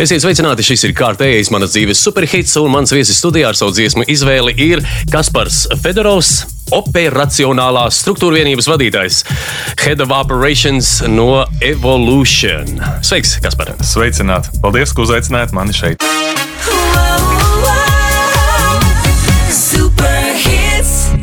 Esiet sveicināti, šis ir kārtējais manas dzīves superhits, un mans viesis studijā ar savu dziesmu izvēli ir Kaspars Fedorovs. Operacionālās struktūra vienības vadītājs, Head of Operations no Evolution. Sveiks, Kaspar! Sveicināti! Paldies, ka uzaicinājāt mani šeit!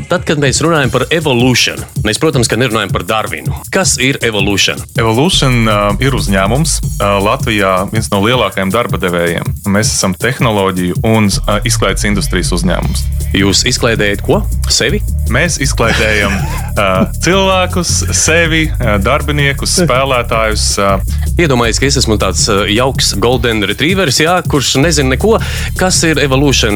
Tad, kad mēs runājam par evolūciju, mēs, protams, nerunājam par Darvinu. Kas ir evolūcija? Evolution uh, ir uzņēmums uh, Latvijā, viens no lielākajiem darba devējiem. Mēs esam tehnoloģiju un uh, izklaides industrijas uzņēmums. Jūs izklaidējat ko? Sevi? Mēs izklaidējam uh, cilvēkus, sevi, uh, darbiniekus, spēlētājus. Uh. Iedomājieties, ka es esmu tāds uh, jauks golden retrievers, jā, kurš nezina neko, kas ir evolūcija.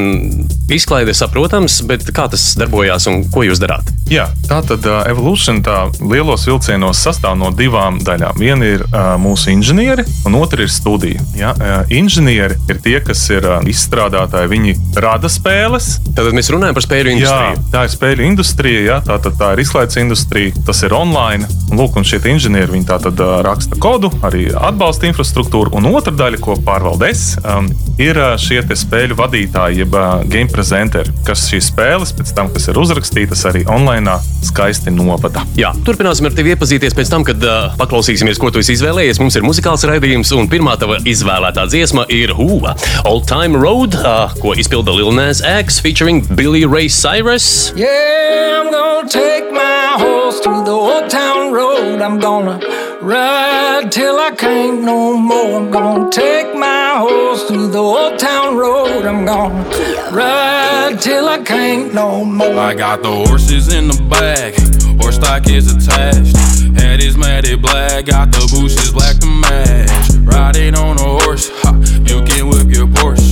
Izklaide saprotams, bet kā tas darbojās un ko jūs darāt? Jā, tā tad uh, evolūcija tā lielos vilcienos sastāv no divām daļām. Viena ir uh, mūsu inženieri, un otra ir studija. Ja? Uh, inženieri ir tie, kas ir uh, izstrādātāji, viņi rada spēles. Tad mēs runājam par spēļu industriju. Jā, tā ir spēļu industrija, ja? tā, tad, tā ir izklaides industrija, tas ir online. Un, lūk, un šie inženieri viņi tā tad raksta kodu, arī atbalsta infrastruktūru. Un otra daļa, ko pārvalda es, um, ir šie spēļu vadītāji, jeb game presenteri, kas šīs spēles pēc tam, kas ir uzrakstītas arī online, skaisti novada. Jā, turpināsim ar tevi iepazīties pēc tam, kad uh, paklausīsimies, ko tu izvēlējies. Mums ir muzikāls raidījums, un pirmā tava izvēlētā dziesma ir Hoover Old Time Road, uh, ko izpilda Lil Nas X featuring Billy Ray Cyrus. Yeah, I'm gonna take my horse through the old town road. I'm gonna ride till I can't no more. I'm gonna take my horse through the old town road. I'm gonna ride till I can't no more. I got the horses in the back, horse stock is attached. Head is matted black, got the bushes black to match. Riding on a horse, ha, you can whip your Porsche.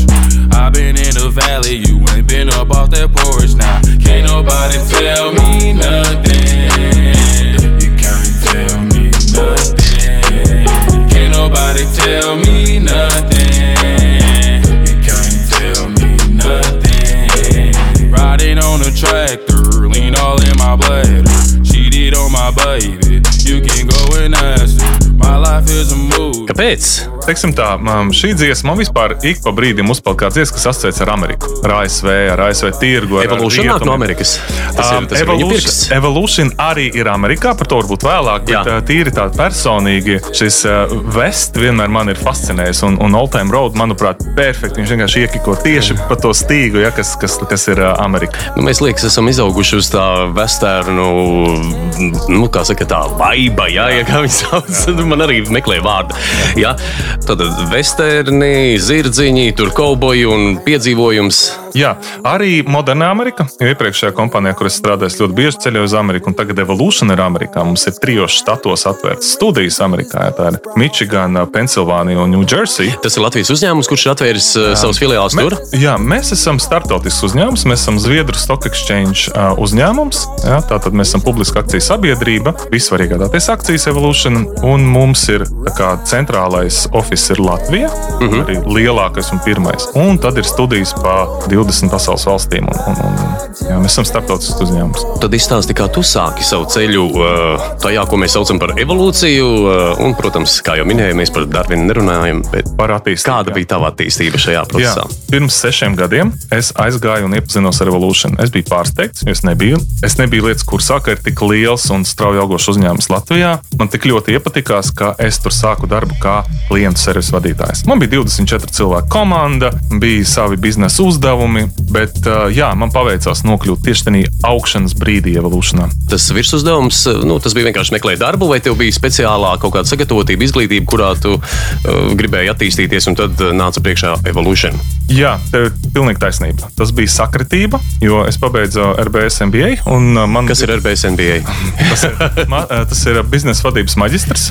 I've been in the valley, you ain't been up off that porch. Now, can't nobody tell me nothing. You can't tell me nothing. Can't nobody tell me nothing. You can't tell me nothing. Riding on a tractor, lean all in my bladder. Cheated on my baby, you can go and ask her. My life is a movie. Kāpēc? Teiksim tā, um, šī dziesma man vispār ik pa brīdim uzpeld kā dziesma, kas asociēts ar Ameriku, ar ASV, ar ASV tirgu. ar- Evolūcija nāk no. Amerikas. Tas ir, Um, tas ir pirksts. Evolution, Evolution arī ir Amerikā, par to varbūt vēlāk, bet Jā. uh, tīri tā personīgi šis uh, vest vienmēr man ir fascinējis. Un, un Old Time Road, manuprāt, perfekti. Viņš vienkārši iekiko tieši pa to stīgu, ja, kas, kas, kas ir uh, Amerika. Nu, mēs liekas, esam izauguši uz tā vesternu, nu, kā saka, tā vaiba, jā, ja, kā viņi sauc. Man arī meklē vārdu. Jā. Tad vesterni, zirdziņi, tur kauboji un piedzīvojums. Jā, arī moderna Amerika. Iepriekšējā kompānijā, kur es strādāju, ļoti bieži ceļoju uz Ameriku, un tagad Evolution ir Amerikā. Mums ir trijos štatos atvērtas studijas Amerikā. Jā, Tā ir Michigana, Pensilvānija un New Jersey. Tas ir Latvijas uzņēmums, kurš ir atvēris uh, savus filiālus tur. jā, mēs esam startautisks uzņēmums. Mēs esam Zviedru Stock Exchange uh, uzņēmums. Jā, tātad mēs esam publiska akciju sabiedrība. Visi var iegādāties akcijas Evolution. Un mums ir tā kā, centrālais oficiāls ir Latvija, mm -hmm. arī lielākais un pirmais. Un tad ir studijas pa 20 pasaules valstīm. Un, un, un, jā, mēs esam startautisks uzņēmums. Tad izstāsti, kā tu sāki savu ceļu uh, tajā, ko mēs saucam par evolūciju. Uh, un, protams, kā jau minēju, mēs par Darvinu nerunājam. Bet Par attīstību. kāda jā. bija tava attīstība šajā Jā, procesā? pirms sešiem gadiem es aizgāju un iepazinos ar Evolution. Es biju pārsteigts, jo es nebiju, es nebiju lietas kursā, ka ir tik liels un strauji augošs uzņēmums Latvijā. Man tik ļoti iepatikās, ka es tur sāku darbu kā klientu servisu vadītājs. Man bija 24 cilvēku komanda, bija savi biznesa uzdevumi, bet uh, jā, man paveicās nokļūt tieši tajā augšanas brīdī Evolutionā. Tas virsuzdevums, nu, tas bija vienkārši meklēt darbu, vai tev bija speciālā kaut kāda sagatavotība, izglītība, kurā tu uh, gribēji attīstīties, un tad nāca priekšā evolūcija. Jā, tev ir pilnīgi taisnība. Tas bija sakritība, jo es pabeidzu RBS MBA. un, Man Kas ir RBS NBA? Tas ir, ma, tas ir biznesa vadības maģistrs.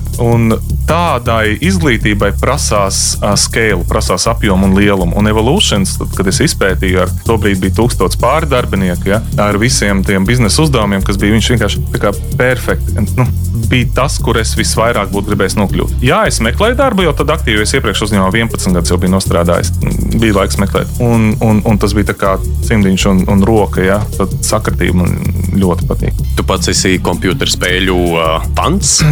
Tādai izglītībai prasās uh, scale, prasās apjomu un lielumu. Un evolūcijas, kad es izpētīju, ar to brīdi bija tūkstots pāri darbinieku, ja, ar visiem tiem biznesa uzdevumiem, kas bija viņš vienkārši perfekti. Nu, bija tas, kur es visvairāk būtu gribējis nokļūt. Jā, es meklēju darbu, jo tad aktīvi es iepriekš uzņēmumā 11 gadus jau biju nostrādājis. Bija laiks meklēt. Un, un, un tas bija tā kā cimdiņš un, un roka. Ja? Tad sakritība man ļoti patīk. Tu pats esi computerspēļu uh, fans.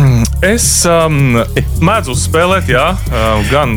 Es um, mēdzu spēlēt, jā, gan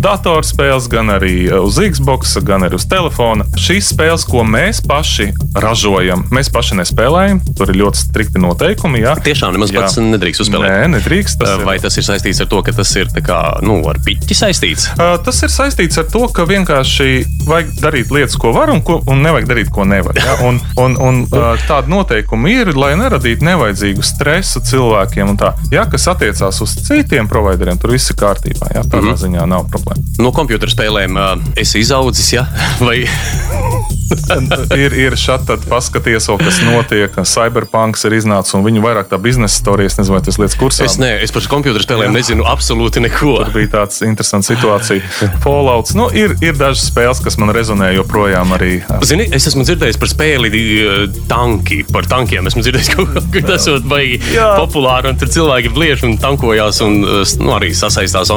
datorspēles, gan arī uz Xbox, gan arī uz telefona. Šīs spēles, ko mēs paši ražojam, mēs paši nespēlējam. Tur ir ļoti strikti noteikumi. Jā. Tiešām nemaz Jā. pats nedrīkst uzspēlēt. Nē, nedrīkst. Tas ir- Vai tas ir saistīts ar to, ka tas ir kā, nu, ar piķi saistīts? Uh, Tas ir saistīts ar to, ka vienkārši vajag darīt lietas, ko var, un, ko, un nevajag darīt, ko nevar. Ja? Un, un, un uh, tāda noteikuma ir, lai neradītu nevajadzīgu stresu cilvēkiem. Tā, ja, kas attiecās uz citiem provideriem, tur viss ir kārtībā. Ja? Tādā mm -hmm. ziņā nav problēma. No computerspēlēm uh, esi izaudzis, ja? vai Oh! ir ir šādi, tad paskaties, vēl, kas notiek. Cyberpunks ir iznācis, un viņu vairāk tā biznesa storija, es nezinu, vai tas lietas kursā. es, ne, es par computerspēlēm nezinu absolūti neko. Tur bija tāds interesants situācija. Fallouts. Nu, ir, ir dažas spēles, kas man rezonē joprojām arī. Zini, es esmu dzirdējis par spēli uh, tanki, par tankiem. Esmu dzirdējis, ka, tas ir baigi Jā. populāri, un tur cilvēki bliež un tankojās un uh, nu, arī sasaistās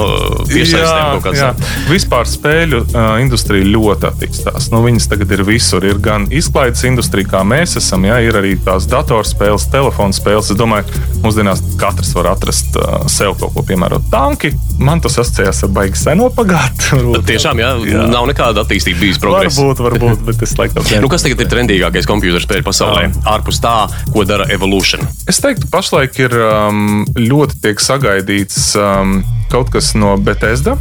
tiešsaistēm kaut kādā jā. Vispār spēļu uh, industrija ļoti attīstās. Nu, viņas tagad ir visur. Ir gan izklaides industrija, kā mēs esam, jā, ir arī tās datorspēles, telefonu spēles. Es domāju, mūsdienās katrs var atrast uh, sev kaut ko piemērot. Tanki man tas asociējās ar baigi seno pagātni. Tiešām, jā, Jā. nav nekāda attīstība bijis progresa. Varbūt, varbūt, bet es laikam. Nu, kas tagad ir trendīgākais computerspēļu pasaulē? Ārpus tā, ko dara Evolution. Es teiktu, pašlaik ir um, ļoti tiek sagaidīts um, kaut kas no Bethesda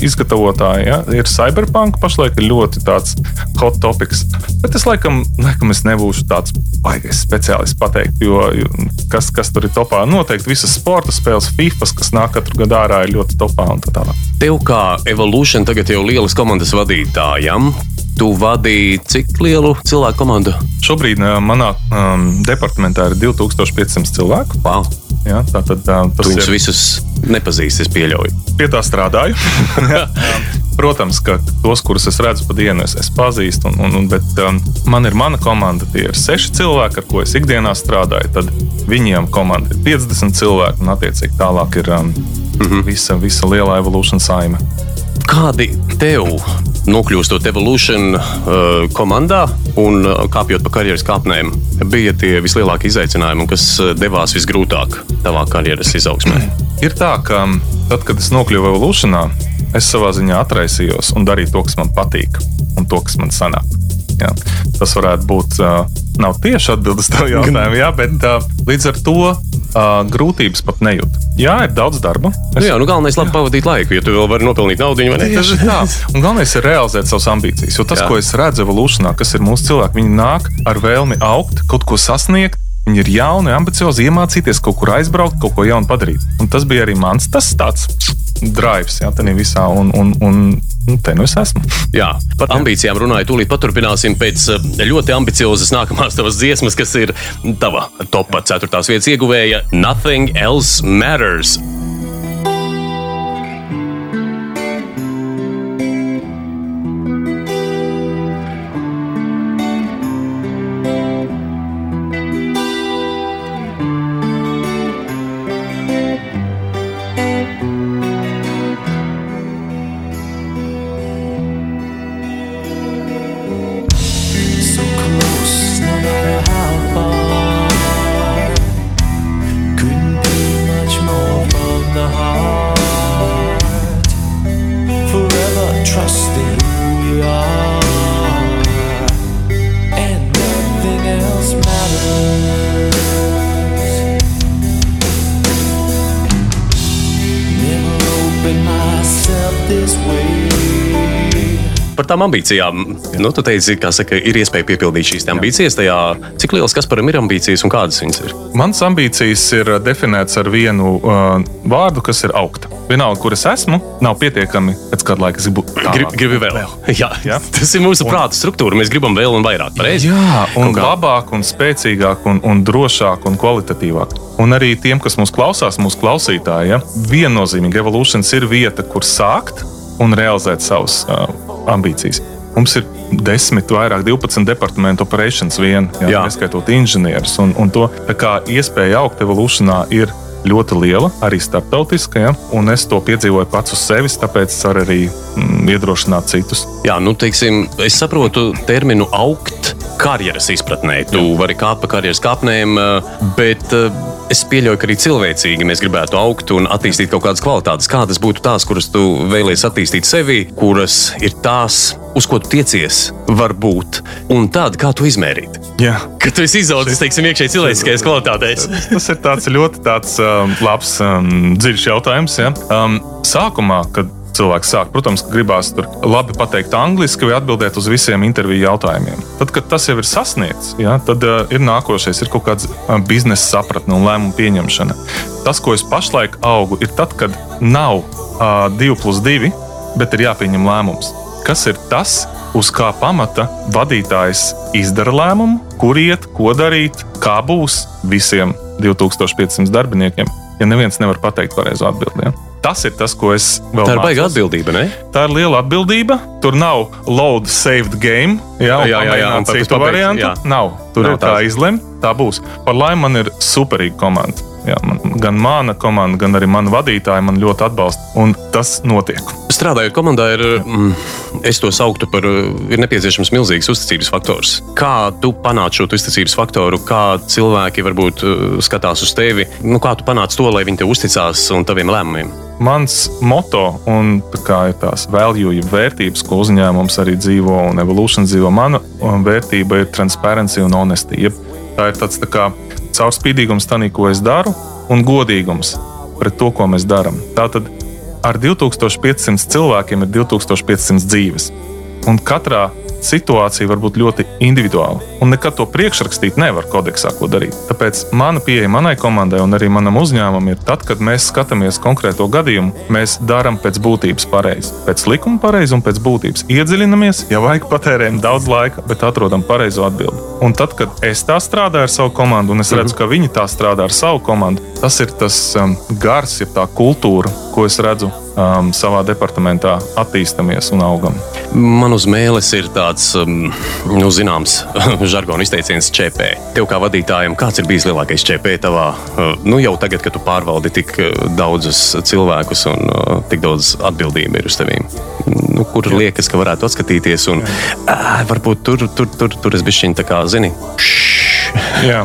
izgatavotāja. Ja? Ir Cyberpunk, pašlaik ir ļoti tāds hot topics. Bet es laikam, laikam es nebūšu tāds baigais speciālists pateikt, jo jo kas, kas tur ir topā. Noteikti visas sporta spēles, FIFA, kas nāk katru gadu ārā, ir ļoti topā un tā tālāk. Tev kā Evolution tagad jau lielas komandas vadītājam. Tu vadīji cik lielu cilvēku komandu? Šobrīd uh, manā um, departamentā ir 2500 cilvēku. Wow. Ja? Tātad uh, Tu tas viņus ir visus nepazīsti, es pieļauju. pie tā strādāju. Protams, ka tos, kurus es redzu pa dienu, es, es pazīstu. Un, un, un, bet um, man ir mana komanda, tie ir seši cilvēki, ar ko es ikdienā strādāju. Tad viņiem komanda ir 50 cilvēki, un attiecīgi tālāk ir um, mm -hmm. visa, visa lielā evolūcijas saime. Kādi tev, nokļūstot Evolution uh, komandā un uh, kāpjot pa karjeras kāpnēm, bija tie vislielākie izaicinājumi, kas uh, devās visgrūtāk tavā karjeras izaugsmē? Ir tā, ka um, tad, kad es nokļuvu evolūcijā, es savā ziņā atraisījos un darīju to, kas man patīk, un to, kas man sanāk. Jā. Tas varētu būt, uh, nav tieši atbildes tev jautājumu, jā, bet uh, līdz ar to uh, grūtības pat nejūt. Jā, ir daudz darba. Nu, jā, nu galvenais ir labi pavadīt laiku, ja tu vēl vari nopelnīt naudu, ne? Tieši tā. Un galvenais ir realizēt savas ambīcijas. Jo tas, Jā. Jā. ko es redzu evolūcijā, kas ir mūsu cilvēki, viņi nāk ar vēlmi augt, kaut ko sasniegt. Viņi ir jauni, ambiciozi, iemācīties kaut kur aizbraukt, kaut ko jaunu padarīt. Un tas bija arī mans tas tāds drives, jā, tādā visā. Un, un, un, un te nu es esmu. Jā, par ambīcijām runājot, tūlīt paturpināsim pēc uh, ļoti ambiciozas nākamās tavas dziesmas, kas ir tava topā 4. vietas ieguvēja Nothing Else Matters. This way. Par tām ambīcijām. Nu, tu teici, ka saka, ir iespēja piepildīt šīs ambīcijas. Tajā, cik lielas Kasparam ir ambīcijas un kādas viņas ir? Mans ambīcijas ir definēts ar vienu uh, vārdu, kas ir augt. Vienalga, kur es esmu, nav pietiekami pēc kāda laika. Es gribu Grib, tālāk. gribi vēl. Jā, Jā. tas ir mūsu prāta struktūra. Mēs gribam vēl un vairāk. Pareizi? Jā, un kā. labāk, un spēcīgāk, un, un drošāk un kvalitatīvāk. Un arī tiem, kas mūs klausās, mūsu klausītāji, ja, viennozīmīgi evolūcijas ir vieta, kur sākt un realizēt savas uh, ambīcijas. Mums ir desmit, vairāk, 12 departamentu operations vien, jā, Jā. neskaitot inženierus. Un, un to tā kā iespēja augt evolūcijā ir ļoti liela, arī starptautiska, ja, un es to piedzīvoju pats uz sevis, tāpēc es varu arī mm, iedrošināt citus. Jā, nu, teiksim, es saprotu terminu augt karjeras izpratnē. Tu vari kāpt pa karjeras kāpnēm, uh, bet uh, es pieļauju, ka arī cilvēcīgi mēs gribētu augt un attīstīt kaut kādas kvalitātes. Kādas būtu tās, kuras tu vēlēsies attīstīt sevi, kuras ir tās, uz ko tu tiecies, varbūt, un tāda, kā tu izmērīt. Jā. Kad tu esi izaudzis, teiksim, iekšēji cilvēciskajās kvalitātēs. Tas ir tāds ļoti tāds, um, labs, um, dziļš jautājums. Ja? Um, sākumā, kad cilvēks sāk, protams, gribās tur labi pateikt angliski vai atbildēt uz visiem interviju jautājumiem. Tad, kad tas jau ir sasniegts, ja, tad uh, ir nākošais, ir kaut kāds uh, biznesa sapratne un lēmumu pieņemšana. Tas, ko es pašlaik augu, ir tad, kad nav uh, 2 plus 2, bet ir jāpieņem lēmums. Kas ir tas, uz kā pamata vadītājs izdara lēmumu, kur iet, ko darīt, kā būs visiem 2500 darbiniekiem, ja neviens nevar pateikt pareizo atbildību. Ja? Tas ir tas, ko es vēl Tā ir mācos. atbildība, ne? Tā ir liela atbildība. Tur nav load, saved game. Jā, Jā, jā, jā, citu pabeigt, variantu. jā. Nav. Tur Nav ir kā tāds. izlemt. Tā būs. Par laimi man ir superīga komanda. Jā, man, gan mana komanda, gan arī mana vadītāja man ļoti atbalsta. Un tas notiek. Strādājot komandā, ir, mm, es to sauktu par, ir nepieciešams milzīgs uzticības faktors. Kā tu panāc šo uzticības faktoru, kā cilvēki varbūt uh, skatās uz tevi, nu, kā tu panāc to, lai viņi tev uzticās un taviem lēmumiem? Mans moto un tā ir tās value, jeb vērtības, ko uzņēmums arī dzīvo un evolution dzīvo, mana um, vērtība ir transparency un honesty. Jeb tā ir tāds tā kā caurspīdīgums tam, ko es daru, un godīgums pret to, ko mēs darām. Tātad ar 2500 cilvēkiem ir 2500 dzīves. Un katrā situācija var būt ļoti individuāla. Un nekad to priekšrakstīt nevar kodeksā, ko darīt. Tāpēc mana pieeja manai komandai un arī manam uzņēmumam ir tad, kad mēs skatāmies konkrēto gadījumu, mēs darām pēc būtības pareizi. Pēc likuma pareizi un pēc būtības. Iedziļinamies, ja vajag patērējam daudz laika, bet atrodam pareizo atbildi. Un tad, kad es tā strādāju ar savu komandu, un es redzu, ka viņi tā strādā ar savu komandu, tas ir tas um, gars, ir tā kultūra, ko es redzu um, savā departamentā, attīstāmies un augam. Man uz mēles ir tāds, um, nu, zināms, žargona izteiciens ČP. Tev kā vadītājam, kāds ir bijis lielākais ČP tavā, uh, nu, jau tagad, kad tu pārvaldi tik uh, daudzus cilvēkus un uh, tik daudz atbildību ir uz tevīm? Nu, kur liekas, ka varētu atskatīties un ā, varbūt tur, tur, tur, tur es bišķiņ tā kā, zini, Jā.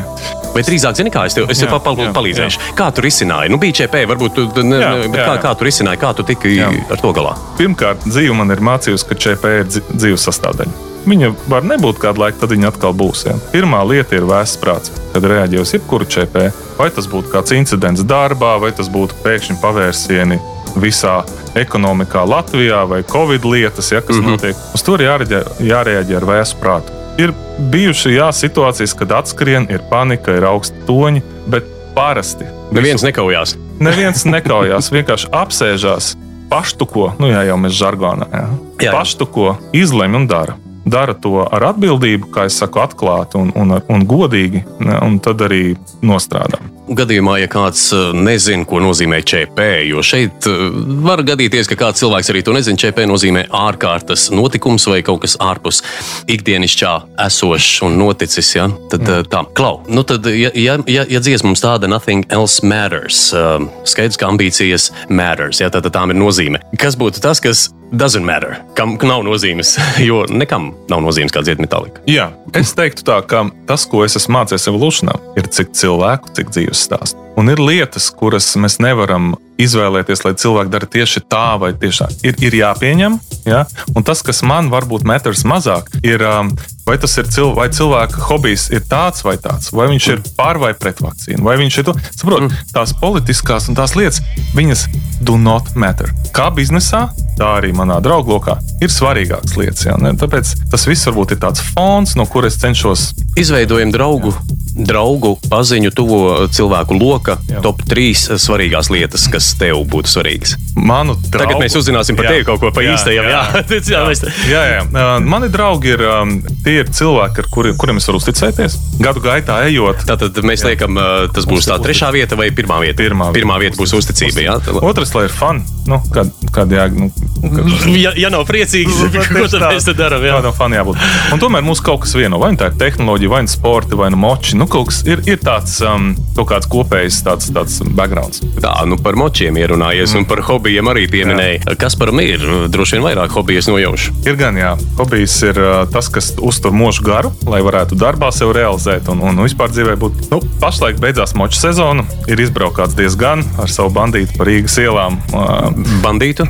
Vai drīzāk, zini, kā es tev, es tev Jā, pa- pa- jā, palīdzēšu? Kā tu risināji? Nu, bija ČP, varbūt tu, ne, Jā, bet jā, kā, jā. kā tu risināji, kā tu tiki Jā. ar to galā? Pirmkārt, dzīve man ir mācījusi, ka ČP ir dzīves sastāvdaļa. Viņa var nebūt kādu laiku, tad viņa atkal būs. Ja. Pirmā lieta ir vēsts prāts, kad reaģē uz jebkuru ČP. Vai tas būtu kāds incidents darbā, vai tas būtu pēkšņi pavērsieni visā ekonomikā Latvijā, vai Covid lietas, ja, kas mm -hmm. notiek. Uz to ir jārēģē, jārēģē ar vēstu prātu. Ir bijuši jā, situācijas, kad atskrien, ir panika, ir augsti toņi, bet parasti Neviens nekaujās. Neviens nekaujās, vienkārši apsēžās, paštuko, nu jā, jau mēs žargonā. Jā. Jā, jā. Paštuko, izlemj un dara. Dara to ar atbildību, kā es saku, atklāti un, un, un godīgi, ne, un tad arī nostrādā. Gadījumā, ja kāds uh, nezina, ko nozīmē ČP, jo šeit uh, var gadīties, ka kāds cilvēks arī to nezina, ČP nozīmē ārkārtas notikums vai kaut kas ārpus ikdienišķā esošs un noticis. Ja? Tad uh, tā, klau, nu tad, ja, ja, ja, ja dziesma mums tāda nothing else matters, skaidrs, ka ambīcijas matters, ja? tad tām ir nozīme. Kas būtu tas, kas doesn't matter, kam nav nozīmes, jo nekam nav nozīmes kā dziedāt metālika. Jā, es teiktu tā, ka tas, ko es esmu mācījies evolūcijā, ir cik cilvēku, cik dzīves stāstu. Un ir lietas, kuras mēs nevaram izvēlēties, lai cilvēki dara tieši tā vai tieši tā. Ir, ir jāpieņem, ja? un tas, kas man varbūt metrs mazāk, ir, um, vai tas ir cil vai cilvēka hobijs, ir tāds vai tāds, vai viņš ir pār vai pret vakcīnu, vai viņš ir to. Saprot, tās politiskās un tās lietas, viņas do not matter. Kā biznesā, tā arī manā drauglokā ir svarīgākas lietas. Ja? Tāpēc tas viss varbūt ir tāds fons, no kuras es cenšos Izveidojam draugu, draugu paziņu, tuvo cilvēku loka, Jā. top 3 svarīgās lietas, kas tev būtu svarīgas. Manu draugu. Tagad mēs uzzināsim par Jā, tevi kaut ko pa jā, īstajam. Jā, jā. jā, mēs... Jā, jā. Uh, Mani draugi ir um, tie ir cilvēki, ar kuriem, kuriem es varu uzticēties. Gadu gaitā ejot, Tātad mēs liekam, uh, tas būs tā trešā vieta vai pirmā vieta? Pirmā vieta. pirmā vieta būs uzticība. Jā, Tā- Otrs, lai ir fun. Nu, kad, kad jā, nu, Ja, ja nav priecīgs, ko tad mēs tad darām? Jā. Kādam fanam jābūt. Un tomēr mums kaut kas vieno. Vai nu tā ir tehnoloģija, vai nu sporta, vai nu moči. Nu, kaut kas ir, ir tāds um, kaut kāds kopējs tāds, tāds backgrounds. Tā, nu par močiem ierunājies mm. un par hobijiem arī pieminēja. Kas par mir? Droši vien vairāk hobijas nojaušu. Ir gan, jā, hobijs ir uh, tas, kas uztur mūžu garu, lai varētu darbā sev realizēt un, un vispār dzīvē būt. Nu, pašlaik beidzās moču sezona, ir izbraukāts diezgan ar savu bandītu pa Rīgas ielām. Uh, Bandītu?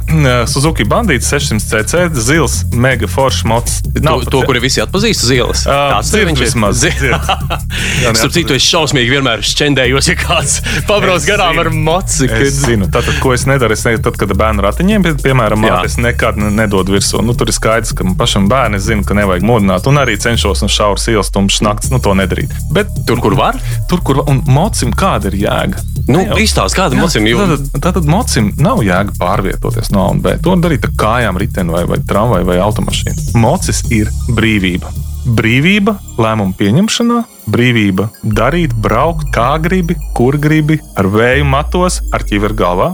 Suzuki bandīts 600 cc, zils, mega foršs mots. To, to kuri visi atpazīst uz ielas. Viņš ir. vismaz. Starp citu, es šausmīgi vienmēr šķendējos, ja kāds pabrauc garām ar moci. Es zinu, tātad, ko es nedaru, es ne, tad, kad bērnu ratiņiem, pie- piemēram, Jā. māte, es nekad ne- nedodu virsū. Nu, tur ir skaidrs, ka pašam bērnam zinu, ka nevajag modināt, un arī cenšos no šauras ielas tumšas naktas, nu, to nedarīt. Bet Tur, kur var? tur, kur un mocim, kāda ir jēga? Nu, Ne jau- izstāst, kāda mocim jau. Tātad, tātad mocim nav jēga pārvietoties no A un B. To darīt ar kājām, riteni vai, vai tramvaju vai automašīnu. Mocis ir brīvība. Brīvība lēmumu pieņemšanā, brīvība darīt, braukt, kā gribi, kur gribi, ar vēju matos, ar ķiveru galvā.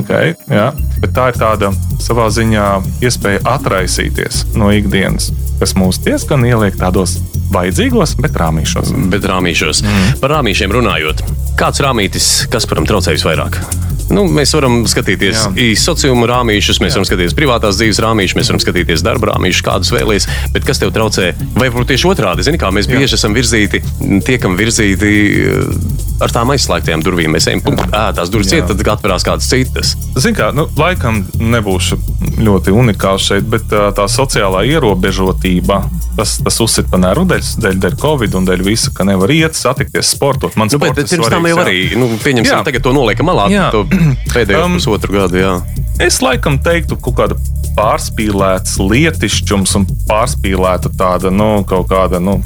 Okay, jā. Bet tā ir tāda savā ziņā iespēja atraisīties no ikdienas, kas mūs diezgan ieliek tādos vajadzīgos, bet rāmīšos. Bet rāmīšos. Mm. Par rāmīšiem runājot, kāds rāmītis, kas param traucē visvairāk? Nu, mēs varam skatīties Jā. sociālo rāmīšus, mēs varam skatīties privātās dzīves rāmīšus, mēs varam skatīties darba rāmīšus, kādus vēlēties. Bet kas tev traucē? Vai varbūt tieši otrādi? Zini, kā mēs Jā. bieži esam virzīti, tiekam virzīti ar tām aizslēgtajām durvīm. Mēs ejam, pum, ā, tās durvis ciet, tad atverās kādas citas. Ziniet, kā nu, laikam nebūšu ļoti unikāls šeit, bet tā sociālā ierobežotība, tas, tas uzsit pa nervu dēļ, dēļ, Covid un dēļ visa, ka nevar iet, satikties, sportot. Man Nu, bet, bet pirms tam jau arī, nu, pieņemsim, Jā. tagad to noliekam malā, Jā. to pēdējo Um, pusotru gadu. Jā. Es laikam teiktu, ka kaut kāda pārspīlēts lietišķums un pārspīlēta tāda, nu, kaut kāda, nu,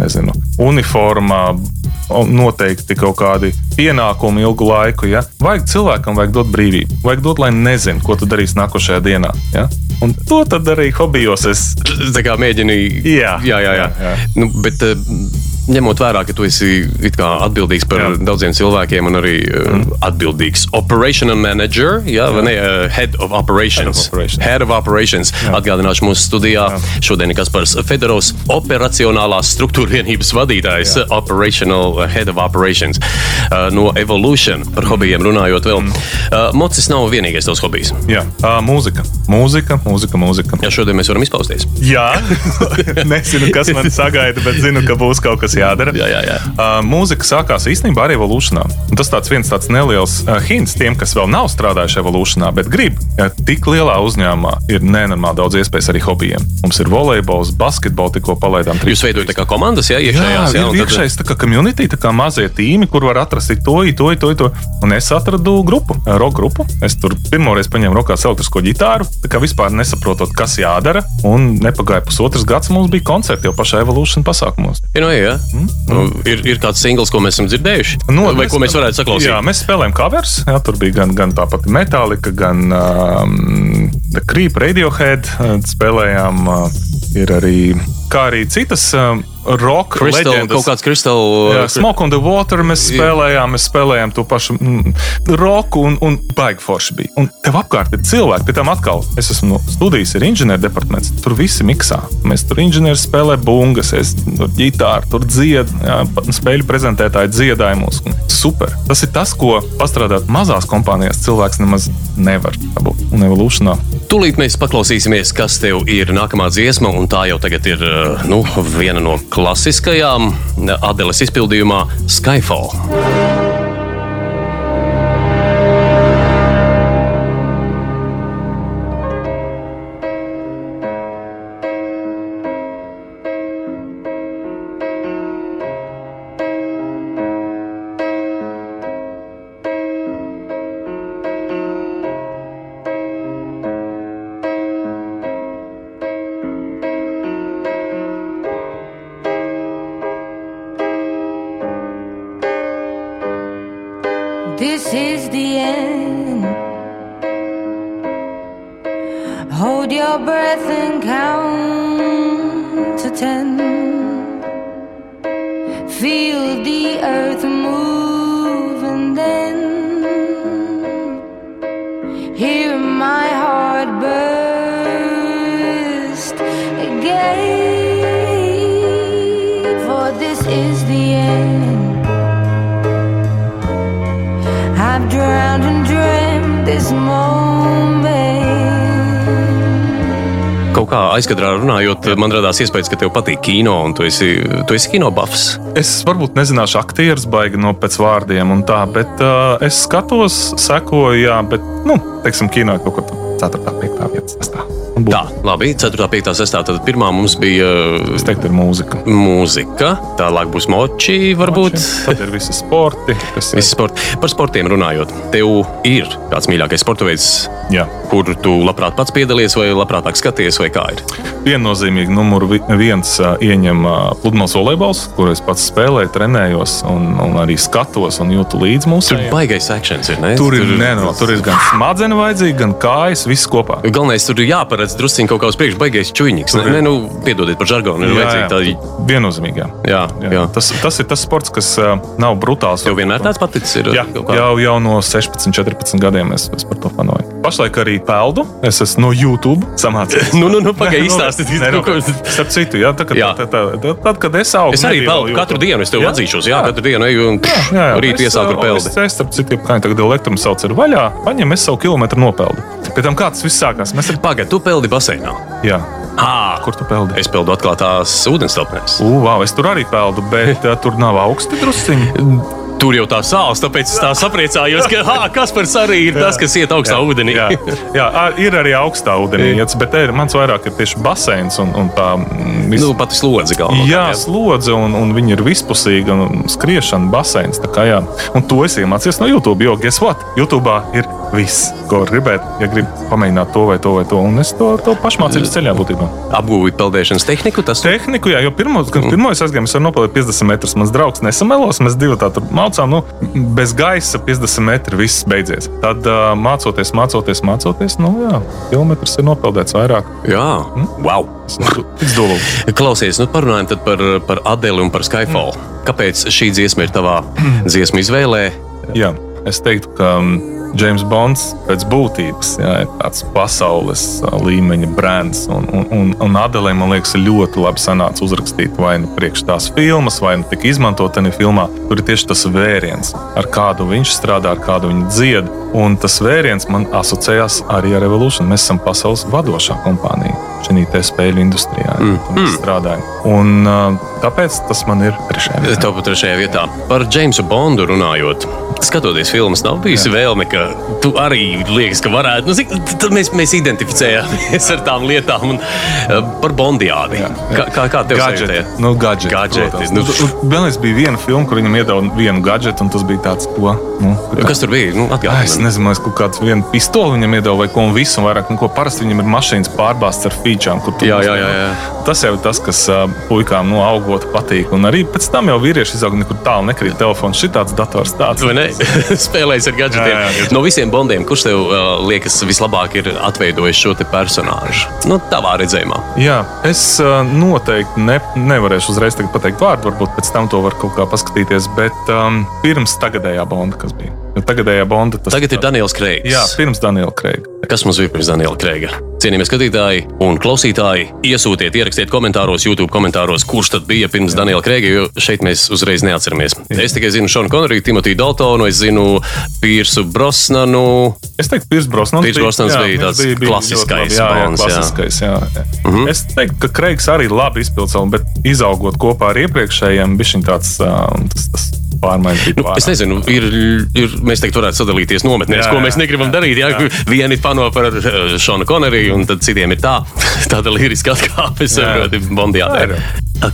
nezinu, uniforma. Noteikti kaut kādi pienākumi ilgu laiku. Ja? Vajag cilvēkam, vajag dot brīvību. Vajag dot, lai nezinātu, ko tu darīsi nākošajā dienā. Ja? Un to tad arī hobijos es Tā kā mēģini. Jā. jā, jā. jā. Jā. Nu, bet, eh, ņemot vērā, ka tu esi atbildīgs par Jā. jā. daudziem cilvēkiem un arī mm. atbildīgs operational manager, jā, vai ne, eh, head of operations. Head of operations. Head of operations. Atgādināšu mūsu studijā. Jā. Šodien Kaspars Fedorovs, operacionālās struktūra vienības vadītājs, Jā. operational head of operations. Uh, no Evolution par hobijiem runājot vēl. Mm. Uh, mocis nav vienīgais tavs hobijs. Jā, ā, mūzika. Mūzika, mūzika, mūzika. Jā, šodien mēs varam izpausties. Jā, nezinu, kas man sagaida, bet zinu, ka būs kaut kas jādara. Jā, jā, jā. Uh, mūzika sākās īstenībā arī evolūcijā. Tas tāds viens tāds neliels uh, hints tiem, kas vēl nav strādājuši evolūcijā, bet grib. Ja, tik lielā uzņēmumā ir nenormāli daudz iespējas arī hobijiem. Mums ir volejbols, basketbols, tikko palaidām. Jūs veidojat tā kā komandas, jā, iekšējās. Jā, ir tad- iekšējais tā kā community, tā kā mazie tīmi, kur var atrast to, to, to, to. Un es atradu grupu, roka grupu. Es tur pirmoreiz paņēmu rokās elektrisko ģitāru, tā kā vispār nesaprotot, kas jādara. Un nepagāja pusotrs gads, mums bija koncerti jau pašā evolūcijas pasākumos. Ir, no, jā. Mm. Nu, ir, ir kāds singls, ko mēs esam dzirdējuši. Nu, Vai ko mēs varētu saklausīt? Jā, mēs spēlējām covers. Jā, tur bija gan, gan tā pati Metallica, gan um, The Creep, Radiohead. uh, Spēlējām, uh, ir arī, kā arī citas um, roka Crystal, leģendas. kaut kāds kristāls. Jā, Smoke on the Water mēs spēlējām, mēs spēlējām to pašu mm, roku un, un baigi forši bija. Un tev apkārt ir cilvēki, pie tam atkal, es esmu no studijas, ir inženieru departaments, tur visi miksā. Mēs tur inženieri spēlē bungas, es tur ģitāru, tur dzied, jā, spēļu prezentētāji dziedājumus. Un Super. Tas ir tas, ko pastrādāt mazās kompānijās cilvēks nemaz nevar dabūt. Un evolūcijā Tūlīt mēs paklausīsimies, kas tev ir nākamā dziesma, un tā jau tagad ir uh, nu, viena no klasiskajām Adeles izpildījumā Skyfall. this moment. Kaut kā aizkadrā runājot, man radās iespējas, ka tev patīk kino un tu esi, tu esi kinobafs. Es varbūt nezināšu, aktieris baigi no pēc vārdiem un tā, bet uh, es skatos, sekoju, jā, bet, nu, teiksim, kino ir kaut kur 4, 5, 5, 6. Tā, labi, 4, 5, 6. Tad pirmā mums bija Es teiktu, ir mūzika. mūzika, tālāk būs moči, varbūt. Tad ir visi sporti. Visi sport. Par sportiem runājot, tev ir kāds mīļākais sporta veids, Jā. kur tu labprāt pats piedalies, vai labprāt skaties, vai kā ir? Viennozīmīgi numur vi- viens ā, ieņem ā, pludmales volejbols, kur es pats spēlēju, trenējos un, un arī skatos un jūtu līdzi mūsu. Tur baigais akcents ir. Ne? Tur ir, neno, tur ir gan smadzenes vajadzīgi, gan kājas, viss kopā. Galvenais tur ir jāparedz drusciņš kaut kā uz priekšu, baigais čūniņš. Ir- Nē, nu, piedodiet par žargonu. Ir vajadzīga tāda. viennozīmīgi. Jā. Jā, Jā. Tas, tas ir tas sports, kas ā, nav brutāls. Tev vienmēr tāds paticis ir. Jā, jau, jau no 16, 14 gadiem es, es par to fanoju. Pašlaik arī peldu. Es esmu no YouTube samācījies. Nu, nu, nu pagaidi, izstāstiet, Nē, nu, ko- Starp citu, jā, tā, kad, Jā. tā, tā, tā, tad, kad es augu, Es arī peldu katru dienu, es tev Jā? atzīšos. Jā, katru dienu eju un Jā, jā. rīt Es, iesāku ar peldi. Es, starp citu, kā tagad elektrums sauc, ir vaļā. Paņem, es savu kilometru nopeldu. Pēc tam kā tas viss sākās? Mēs ar... Pagaidi, tu peldi baseinā. Jā. À, Kur tu peldi? Es peldu atklātās ūdens telpnēs. U, wow, es tur arī peldu, bet uh, tur nav augsti drusciņi. Tur jau tā sāls, tāpēc es tā sapriecājos, ka ha, Kaspars arī ir tas, kas iet augstā ūdenī. Jā, jā, ir arī augstā ūdenī, iets, bet te ir mans vairāk ir tieši baseins un, un tā. mm, vis- Nu, pati slodzi galvenā. Jā, slodze, un, un viņi ir vispusīgi, un skriešana, baseins. tā kā jā. Un to es iemācījos no YouTube. Jo, guess what? YouTube ir viss, ko gribēt. Ja grib pamēģināt to vai to vai to, un es to, to pašmācības ceļā būtībā. Apgūvīt peldēšanas tehniku, tas Tehniku, jā, jo pirmo, kad pirmo es aizgāju, es varu nopelnīt 50 metrus. Mans draugs nesamelos, mēs divi tā tur mācām, nu, bez gaisa 50 metri viss beidzies. Tad uh, mācoties, mācoties, mācoties, nu, jā, kilometrs ir nopeldēts vairāk. Jā, wow! Tik dolu. Klausies, nu parunājam par, par Adeli un par Skyfall. Kāpēc šī dziesma ir tavā dziesmu izvēlē? Jā, es teiktu, ka James Bonds pēc būtības jā, ir tāds pasaules līmeņa brands. Un, un, un, Adelē, man liekas, ļoti labi sanāca uzrakstīt vai nu priekš tās filmas, vai nu tika izmantot tajā filmā. Tur ir tieši tas vēriens, ar kādu viņš strādā, ar kādu viņš dzied. Un tas vēriens man asociējās arī ar Revolution. Mēs esam pasaules vadošā kompānija šajā spēļu industrijā. Mm. Mēs strādājam. Un, tāpēc tas man ir trešajā vietā. Tev pat trešajā vietā. Par Jamesu Bondu runājot. Skatoties filmas, nav bijusi vēlme, ka tu arī liekas, ka varētu. Nu, zik, tad mēs, mēs identificējāmies ar tām lietām un par Bondiādi. Kā, kā, kā tev sajūta? Nu, Gadgeti, protams. nu. Nu, Vienlaikus bija viena filma, kur viņam iedeva vienu gadgetu, un tas bija tāds, ko. Nu, Kas tur bija? Nu, Ai, Es nezinu, liekas, kaut kāds viena pistole viņam iedeva, vai ko un visu, un vairāk. Nu, ko parasti viņam ir mašīnas pārbāztas ar featurām. kur tu Jā, jā, jā, jā. Tas jau ir tas, kas puikām nu, augot patīk. Un arī pēc tam jau vīrieši izaug nekur tālu nekrīt telefons. Šitāds dators tāds. Vai ne? Spēlējis ar gadgetiem. Jā, jā, gadgeti. No visiem Bondiem, kurš tev uh, liekas vislabāk ir atveidojis šo personāžu? Nu, tavā redzējumā. Jā, es uh, noteikti ne, nevarēšu uzreiz pateikt vārdu, varbūt pēc tam to var kaut kā paskatīties. Bet um, pirms tagadējā bonda, kas bija. Jo tagadējā bonda tas Tagad ir Daniels Kreigs. Jā, pirms Daniela Kreiga. Kas mums bija pirms Daniela Kreiga? Cienījamie skatītāji un klausītāji, iesūtiet, ierakstiet komentāros, YouTube komentāros, kurš tad bija pirms Daniela Kreiga, jo šeit mēs uzreiz neatceramies. Es tikai zinu Šonu Konoriju, Timotiju Daltonu, es zinu Pirsu Brosnanu. Es teiktu, Pirs Brosnans Piers Brosnans bija tāds klasiskais jā, jā, Bonds, jā. klasiskais, jā. jā. Uh -huh. Es teiktu, ka Kreigs arī labi izpildīja bet izaugot kopā ar iepriekšējiem, bija šis tāds uh, tas, tas pārmaiņas. bija Nu, es nezinu, ir, ir, mēs teikt, varētu sadalīties nometnēs, Jā, ko mēs negribam jā, darīt. Jā, jā. Vieni pano par eh, Šonu Konoriju, un tad citiem ir tā, tāda liriska atkāpe, Jā. saproti, Bondijā. Tā ir.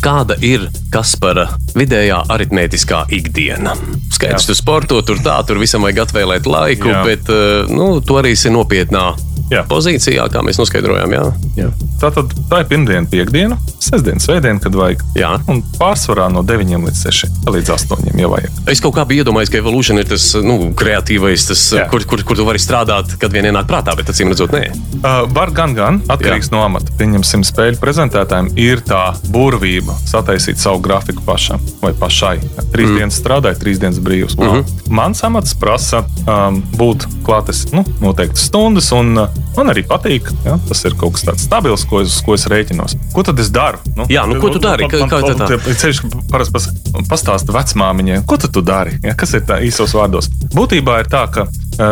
Kāda ir Kaspara vidējā aritmētiskā ikdiena? Skaidrs, tu sporto, tur tā, tur visam vajag atvēlēt laiku, Jā. bet eh, nu, tu arī esi nopietnā Jā. pozīcijā, kā mēs noskaidrojām. Jā. Jā. Tā tad tā ir pirmdiena, piekdiena, sestdiena, svētdiena, kad vajag. Jā. Un pārsvarā no 9 līdz 6 līdz 8 jau vajag. Es kaut kā biju iedomājies, ka Evolution ir tas nu, kreatīvais, tas, Jā. kur, kur, kur tu vari strādāt, kad vien ienāk prātā, bet acīm redzot, nē. Uh, var gan, gan atkarīgs Jā. no amata. Pieņemsim, spēļu prezentētājiem ir tā burvība sataisīt savu grafiku pašam vai pašai. Trīs mm. dienas strādāja, trīs dienas brīvs. Mm -hmm. Mans amats prasa um, būt klātes nu, noteikti stundas, un uh, man arī patīk. Ja? Tas ir kaut kas tāds stabils, ko es, ko es rēķinos. Ko tad es daru? Nu, Jā, nu, ko tu dari? Kā- kā tā tā? Ceļš parasti pas, pastāsta vecmāmiņai, ko tu, tu dari? Ja? Kas ir tā īsos vārdos? Būtībā ir tā, ka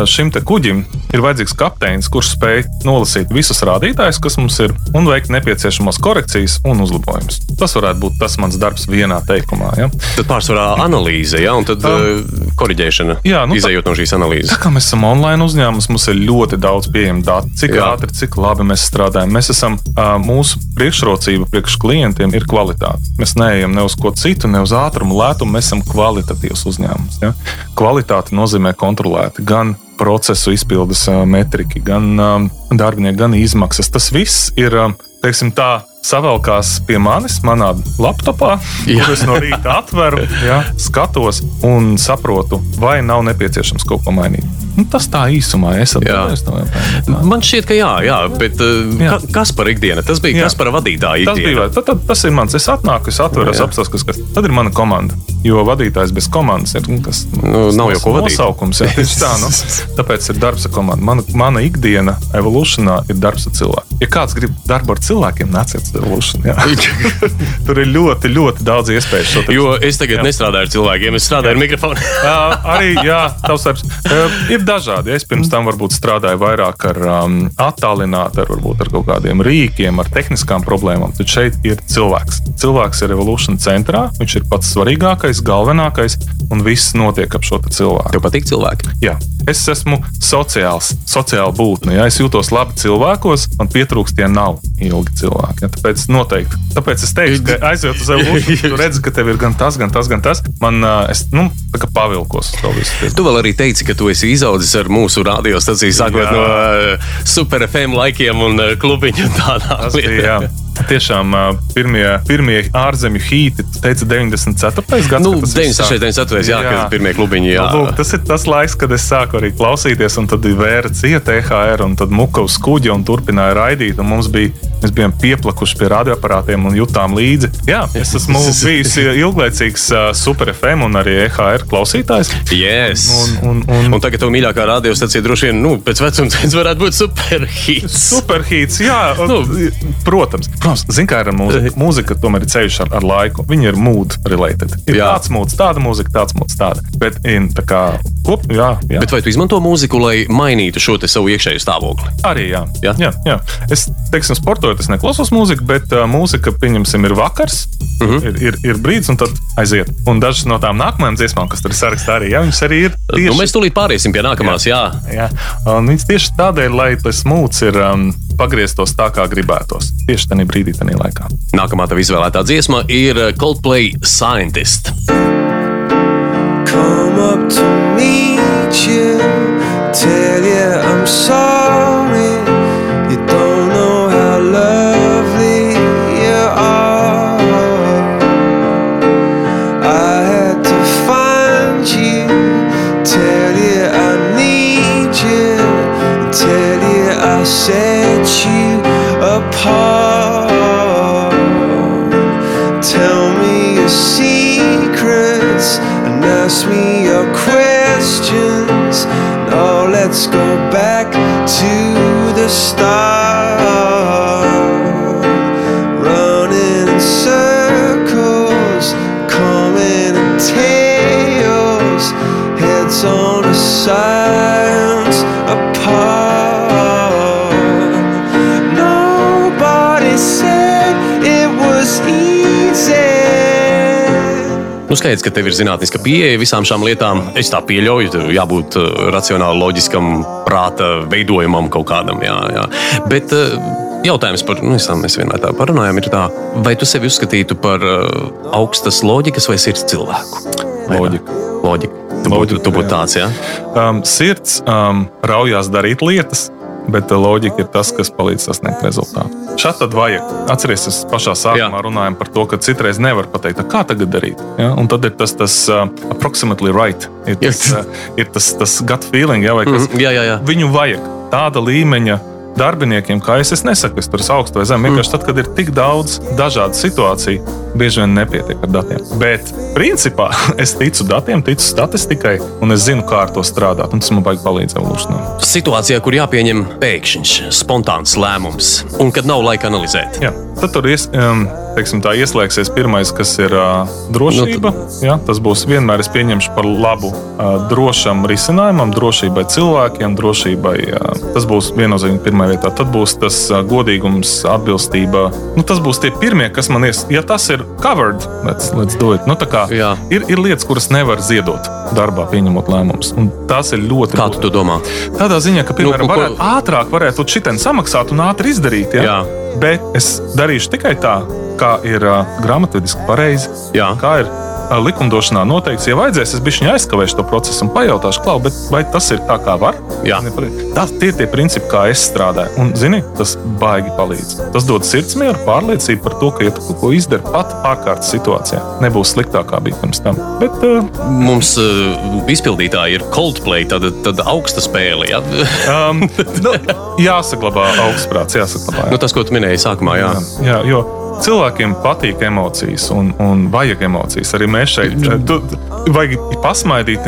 šim kuģim ir vajadzīgs kapteinis, kurš spēj nolasīt visus rādītājus, kas mums ir, un veikt nepieciešamās korekcijas un uzlabojumus. Tas varētu būt tas mans darbs vienā teikumā. Ja? Tad pārsvarā analīze, ja, un tad uh, koriģēšana. jā, nu, tā- izējot no šīs analīzes. Tā kā mēs esam online uzņēmums, mums ir ļoti daudz pieejamu datu, cik Jā. ātri, cik labi mēs strādājam. Mēs esam, mūsu priekšrocība priekš klientiem ir kvalitāte. Mēs neejam ne uz ko citu, ne uz ātrumu, lētumu. Mēs esam kvalitatīvs uzņēmums. Ja? Kvalitāte nozīmē kontrolēti gan procesu izpildes metriki, gan ā, darbinieki, gan izmaksas. Tas viss ir, teiksim tā, savelkās pie manis, manā laptopā, Jā. kur es no rīta atveru, ja, skatos un saprotu, vai nav nepieciešams kaut ko mainīt. Nu, tas tā īsumā taviem jautājumiem. Man šķiet, ka jā, jā bet uh, Jā. ka, kas par ikdienu? Tas bija Jā. kas par vadītāju Tas bija ikdienu. vai- tad, tad, tas ir mans. Es atnāku, es atveru, Jā. apstāstu, kas, kas tad ir mana komanda. Jo vadītājs bez komandas ir nu, kas, Nu, nav jau ko vadīt. Nosaukums, jā, tā, nu, tāpēc ir darbs ar komandu. Mana, mana ikdiena evolūcijā ir darbs ar cilvēkiem. Ja kāds grib darbu ar cilvēkiem, nāciet uz evolūciju. jā. Tur ir ļoti, ļoti daudz iespēju. Jo es tagad Jā. jā. nestrādāju ar cilvēkiem, es strādāju ar mikrofonu. Jā, arī jā, tavs darbs. Uh, ir dažādi. Es pirms tam varbūt strādāju vairāk ar um, attālinātu, ar, varbūt ar kaut kādiem rīkiem, ar tehniskām problēmām. Tad šeit ir cilvēks. Cilvēks ir evolūcijas centrā. Viņš ir pats svarīgākais, galvenākais, un viss notiek ap šo cilvēku. Tev patīk cilvēki? Jā. Es esmu sociāls, sociāla būtne. Ja es jūtos labi cilvēkos, man pietrūkst, ja nav ilgi cilvēki. Ja? Tāpēc noteikti. Tāpēc es teiktu, ka aiziet uz evolūciju, tu redzi, ka tev ir gan tas, gan tas, gan tas. Man, es nu, tā kā pavilkos uz to visu. Tu vēl arī teici, ka tu esi izaudzis ar mūsu radiostaciju, sākot no uh, super FM laikiem un uh, klubiņu un tādām Tas bija, jā. Tiešām pirmie, pirmie ārzemju hīti, tu teici, 94. gads. Nu, kad tas viss 96, sāk. 97, jā, kad pirmie klubiņi, jā. Nu, Lūk, tas ir tas laiks, kad es sāku arī klausīties, un tad vēra cieta EHR, un tad muka uz kuģa un turpināja raidīt. un Mums bija, mēs bijām pieplakuši pie radioaparātiem un jutām līdzi. Jā, es esmu bijis ilglaicīgs Super FM un arī EHR klausītājs. Yes. Un, un, un, Un tagad tev mīļākā radiostacija droši vien, nu, pēc vecuma tas varētu būt superhits. Superhīts, jā, nu, protams. Protams, zin, kā ir ar mūziku. Mūzika tomēr ir ceļš ar, ar laiku. Viņa ir mood related. Ir Jā. tāds mūds, tāda mūzika, tāds mūds, tāda. Bet, in, tā kā, kop, jā, jā. Bet vai tu izmanto mūziku, lai mainītu šo savu iekšējo stāvokli? Arī jā. Jā? Jā, jā. Es, teiksim, sportojot, es neklausos mūziku, bet uh, mūzika, pieņemsim, ir vakars, uh Mhm. -huh. ir, ir, ir brīdis, un tad aiziet. Un dažas no tām nākamajām dziesmām, kas tur ir sarakstā, arī, jā, viņas arī ir Tieši. Nu, tieši mēs tūlīt pāriesim pie nākamās, jā. jā. Jā, un viņš tieši tādēļ, lai tas mūcis ir um, pagrieztos tā, kā gribētos. Tieši tajā brīdī, tajā laikā. Nākamā tev izvēlētā dziesma ir uh, Coldplay Scientist. come up to meet you, tell you I'm sorry. The Nu, skaidrs, ka tev ir zinātniska pieeja visām šām lietām. Es tā pieļauju, tev jābūt uh, racionāli, loģiskam, prāta veidojumam kaut kādam. Jā, jā. Bet uh, jautājums par, nu, mēs vienmēr tā parunājam, ir tā, vai tu sevi uzskatītu par uh, augstas loģikas vai sirds cilvēku? Loģika. Loģika. Tu būtu, tu būtu tāds, jā. Um, sirds um, raujās darīt lietas, bet uh, loģika ir tas, kas palīdz sasniegt rezultātu. Šādi tad vajag. Atcerieties, mēs pašā sākumā Jā. runājām par to, ka citreiz nevar pateikt, "A, kā tagad darīt. Ja? Un tad ir tas, tas uh, approximately right. Ir tas, Jā. uh, ir tas, tas gut feeling, ja, vai kas Mhm, jā, jā, jā. Viņu vajag tāda līmeņa darbiniekiem, kā es, es nesaku, es tur esmu augsts vai zems. Vienkārši tad, kad ir tik daudz dažādu situāciju, bieži vien nepietiek ar datiem. Bet principā es ticu datiem, ticu statistikai, un es zinu, kā ar to strādāt. Un tas man baigi palīdz evolūcijā. Situācijā, kur jāpieņem pēkšņs, spontāns lēmums, un kad nav laika analizēt. Jā, tad tur ies, um, teiksim, tā, ieslēgsies pirmais, kas ir uh, drošība. Nu, Jā, tas būs vienmēr es pieņemšu par labu uh, drošam risinājumam, drošībai cilvēkiem, drošībai. Uh, tas būs viennozīmīgi pirmā vietā. Tad būs tas uh, godīgums, atbilstība. Nu, tas būs tie pirmie, kas man ies. Ja tas ir covered, let's, let's do it. Nu, kā Jā. ir, ir lietas, kuras nevar ziedot darbā, pieņemot lēmumus. Tas ir ļoti Kā tu to domā? Tādā ziņā, ka, piemēram, Nu, ko- varētu ātrāk varētu šitien samaksāt un ātri izdarīt. Ja? Jā. Bet es darīšu tikai tā, kā ir uh, grāmatvediski pareizi. Jā. Kā ir uh, likumdošanā noteikts, ja vajadzēs, es bišķiņu aizkavēšu to procesu un pajautāšu, klau, vai tas ir tā, kā var? Jā. Tas tie ir tie principi, kā es strādāju. Un, zini, tas baigi palīdz. Tas dod sirdsmieru, pārliecību par to, ka, ja tu kaut ko izdari pat ārkārtas situācijā, nebūs sliktāk, kā bija pirms tam. Bet, uh, Mums uh, izpildītāji ir Coldplay, tad, tad augsta spēle. Ja? um, nu, jāsaglabā augstprāts, jāsaglabā. Jā. nu, tas, ko tu minēji sākumā, jā. Jā, jo cilvēkiem patīk emocijas un, un vajag emocijas. Arī mēs šeit tu, vajag pasmaidīt,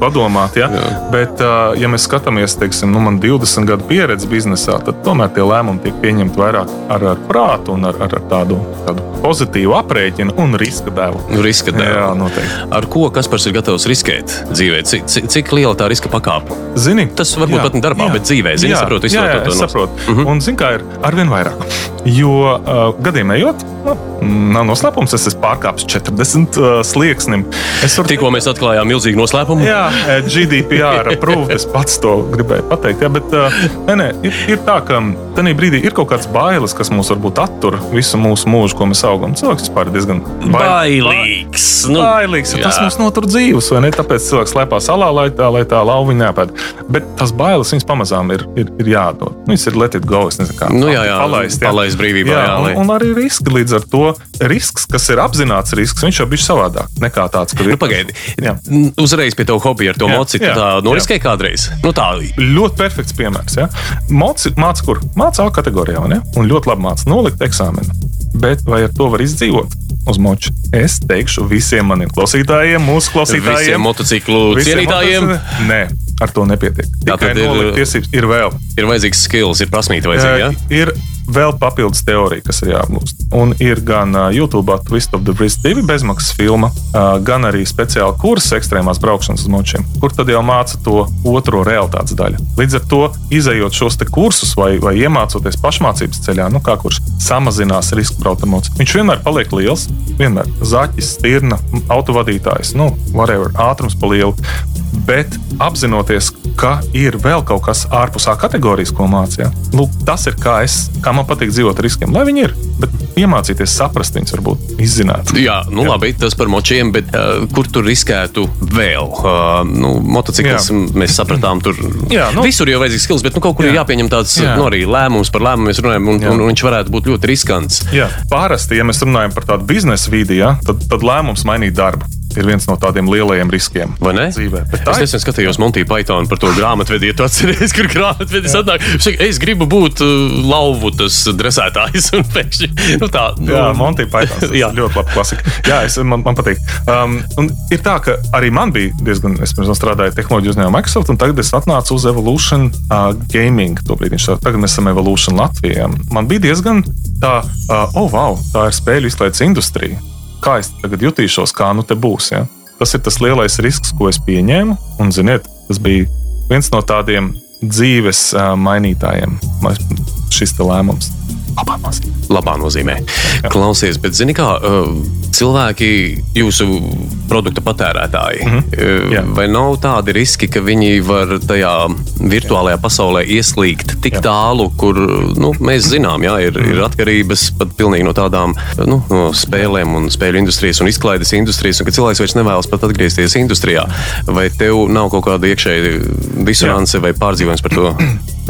padomāt. Ja? Jā. Bet, ā, ja mēs skatāmies, teiksim, nu, man 20 gadu pieredze biznesā, tad tomēr tie lēmumi tiek pieņemti vairāk ar, ar prātu un ar, ar tādu, tādu pozitīvu aprēķinu un riska devu. Nu, riska dēļ. Jā, noteikti. Ar ko Kaspars ir gatavs riskēt dzīvē? Cik, cik, cik liela tā riska pakāpe? Zini, Tas varbūt jā, pat ne darbā, jā. bet dzīvē. Zini, jā, saprotu, jā, jā, nos- saprotu. Mhm. Un zini, kā ir arvien vairāk. Jo uh, gadiem ejot, nu, nav noslēpums, es esmu pārkāpis 40 uh, slieksnim. Es varu Tikko mēs atklājām milzīgu noslēpumu. Jā, eh, GDPR approved. Es pats to gribēju pateikt. Jā, bet uh, nē, nē, ir, ir tā, ka tajā brīdī ir kaut kāds bailes, kas mūs varbūt attur visu mūsu mūžu, ko mēs augam. Cilvēks vispār ir diezgan Bailīgs. Nu, Bailīgs, jo tas jā. mums notur dzīves, vai ne? Tāpēc cilvēks slēpās salā, lai tā, lai tā lauviņa nepēd. Bet tas bailes viņas pamazām ir, ir, ir jādod. Nu, Viņas ir let it go, es nezinu, kā Nu, jā, jā, palaist. palaist brīvībā, Jā, jā, lai- un, un arī riski līdz ar to. Risks, kas ir apzināts risks, viņš jau bija savādāk nekā tāds, kur Nu, pagaidi. Jā. Uzreiz pie tava hobija ar to moci. Tā noriskēja kādreiz. Nu, tā, ļoti perfekts piemērs. Ja? Māca, māca, kur? Māca A kategorijā, vai ne? Un ļoti labi māca nolikt eksāmenu. Bet vai ar to var izdzīvot? Uz moča. Es teikšu visiem maniem klausītājiem, mūsu klausītājiem, visiem motociklu visiem cienītājiem motocikli- Nē, ar to nepietiek. Tā Tikai ir- tiesības ir vēl. ir vajadzīgs skills, ir prasmīta vajadzīga. Ja? Ir vēl papildus teorija, kas ir jāapgūst. Un ir gan YouTube, Twist of the Wrist 2 bezmaksas filma, gan arī speciāla kursa ekstrēmās braukšanas uz močiem, kur tad jau māca to otro realitātes daļu. Līdz ar to, izējot šos kursus vai, vai iemācoties pašmācības ceļā, nu kā kurš samazinās risku braukt ar mocu, viņš vienmēr paliek liels. Vienmēr zaķis, stirna, autovadītājs, nu, whatever, ātrums pa lielu. Bet apzinoties, ka ir vēl kaut kas ārpus A kategorijas, ko mācīja, Lūk, tas ir kā, es, kā man patīk dzīvot ar riskiem. Lai viņi ir, bet iemācīties saprast viņus, varbūt izzināt. Jā, nu jā. labi, tas par močiem, bet uh, kur tur riskētu vēl? Uh, nu, motociklis, mēs sapratām, tur Jā, nu- visur jau vajadzīgs skills, bet nu, kaut kur jā. ir Jā. jāpieņem tāds Jā. nu, arī lēmums par lēmumu, mēs runājam, un, un, un viņš varētu būt ļoti riskants. Jā, parasti, ja mēs runājam par tādu biznesa vidi, ja, tad, tad lēmums mainīt darbu ir viens no tādiem lielajiem riskiem. Vai ne? Dzīvē. Tā Es nesen skatījos Monty Pythonu par to grāmatvedī, ja tu atceries, kur grāmatvedis atnāk. Viņš saka, es gribu būt uh, lauvu tas dresētājs. Un pēkšņi, nu tā, nu, Jā, Monty Python. Jā. Ļoti labi klasika. Jā, es, man, man patīk. Um, un ir tā, ka arī man bija diezgan, es pirms tam strādāju tehnoloģiju uzņēmumā Microsoft, un tagad es atnācu uz Evolution uh, Gaming. Tobrīd viņš tā, tagad mēs esam Evolution Latvijā. Man bija diezgan tā, uh, oh, wow, tā ir spēļu izklaides industrija. Kā es tagad jutīšos, kā nu te būs. Ja? Tas ir tas lielais risks, ko es pieņēmu. Un, ziniet, tas bija viens no tādiem dzīves mainītājiem. Šis lēmums. Labā nozīmē. labā nozīmē. Klausies, bet zini, kā uh, cilvēki, jūsu produkta patērētāji, mm -hmm. Jā. vai nav tādi riski, ka viņi var tajā virtuālajā pasaulē ieslīgt tik jā. tālu, kur nu, mēs zinām, jā, ir, ir atkarības pat pilnīgi no tādām nu, no spēlēm un spēļu industrijas un izklaides industrijas, un ka cilvēks vairs nevēlas pat atgriezties industrijā. Vai tev nav kaut kāda iekšēja disonance vai pārdzīvojums par to?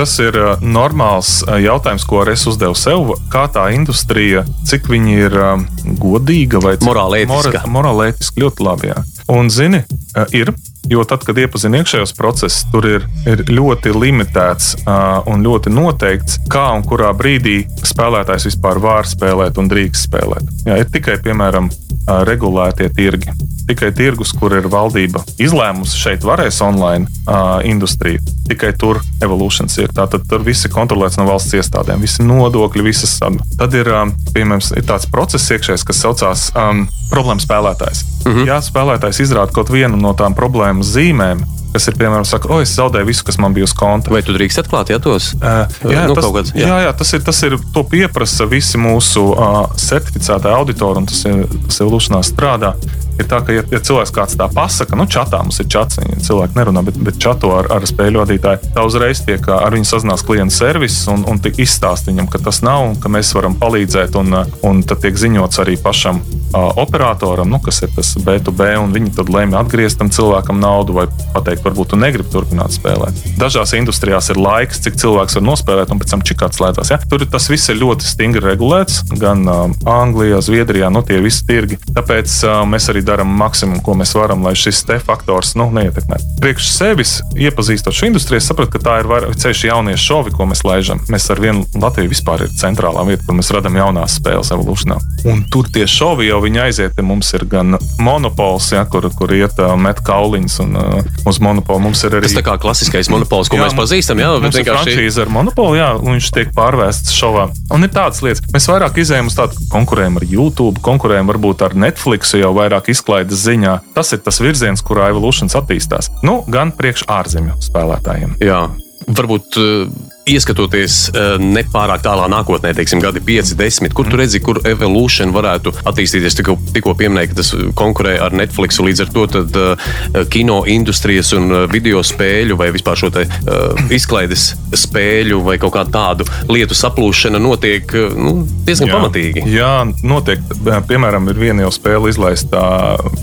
Tas ir uh, normāls jautājums, ko arī es uzdevu sev. Kā tā industrija, cik viņa ir um, godīga vai Morāli ētiska. Morāli ētiski ļoti labi. Jā. Un, zini, uh, ir. Jo tad, kad iepazina iekšējos procesus, tur ir, ir ļoti limitēts uh, un ļoti noteikts, kā un kurā brīdī spēlētājs vispār var spēlēt un drīkst spēlēt. Jā, ir tikai, piemēram, regulētie tirgi. Tikai tirgus, kur ir valdība izlēmusi, šeit varēs online uh, industrija. Tikai tur evolūcijas ir. Tātad tur viss ir kontrolēts no valsts iestādēm, visi nodokļi, visas. Um, tad ir, um, piemēram, ir tāds process iekšējs, kas saucās um, problēma spēlētājs. Mm -hmm. Ja spēlētājs izrāda kaut vienu no tām problēmas zīmēm, kas ir piemēram, saka, o, es zaudēju visu, kas man bija uz konta. Vai tu drīkst atklāt, ja tos? Uh, jā, nu, tas, kāds, jā. jā, jā, tas ir, tas ir, to pieprasa visi mūsu uh, certificētie auditori, un tas ir, tas evolūcijā strādā. Ir tā, ka, ja, ja cilvēks kāds tā pasaka, nu, čatā mums ir čats, viņi cilvēki nerunā, bet, bet čatu ar, ar spēļu vadītāju, tā uzreiz tiek ar viņu sazinās klienta servis un, un tiek izstāstīts viņam, ka tas nav un ka mēs varam palīdzēt. Un, un tad tiek ziņots arī pašam ā, operatoram, nu, kas ir tas B2B, un viņi tad lemj atgriezt tam cilvēkam naudu vai pateikt, varbūt tu negribi turpināt spēlēt. Dažās industrijās ir laiks, cik cilvēks var nospēlēt, un pēc tam čikāts slēdzās. Ja? Tur tas viss ir ļoti stingri regulēts, gan uh, Anglijā, Zviedrijā, nu tie visi tirgi. Tāpēc uh, mēs arī darām maksimumu, ko mēs varam, lai šis te faktors nu, neietekmētu. Priekš sevis iepazīstot šo industriju, sapratu, ka tā ir vairāk ceļš jauniešu šovi, ko mēs laižam. Mēs ar vienu Latviju vispār ir centrālā vieta, kur mēs radām jaunās spēles evolūcijā. Un tur tie šovi jau viņi aiziet. ja Mums ir gan monopols, ja, kur, kur iet uh, met kauliņus, un uh, uz monopolu mums ir arī. Tas tā kā klasiskais monopols, ko Jā, mēs pazīstam, jā, bet vienkārši franšīze ar monopolu, jā, un viņš tiek pārvērsts šovā. Un ir tādas lietas, mēs vairāk izējām uz tādu konkurējumu ar YouTube, konkurējam varbūt ar Netflix, jau vairāk izklaides ziņā. Tas ir tas virziens, kurā evolūcijas attīstās. Nu, gan priekš ārzemju spēlētājiem. Jā. Varbūt uh, ieskatoties uh, nepārāk tālā nākotnē, teiksim, gadi 5, 10, kur tu redzi, kur evolūcija varētu attīstīties. Tikko, tikko pieminēji, ka tas konkurē ar Netflix, līdz ar to tad, uh, kino industrijas un uh, video spēļu vai vispār šo te, uh, izklaides spēļu vai kaut kādu tādu lietu saplūšana notiek nu, diezgan pamatīgi. Jā, noteikti. Piemēram, ir viena jau spēle izlaista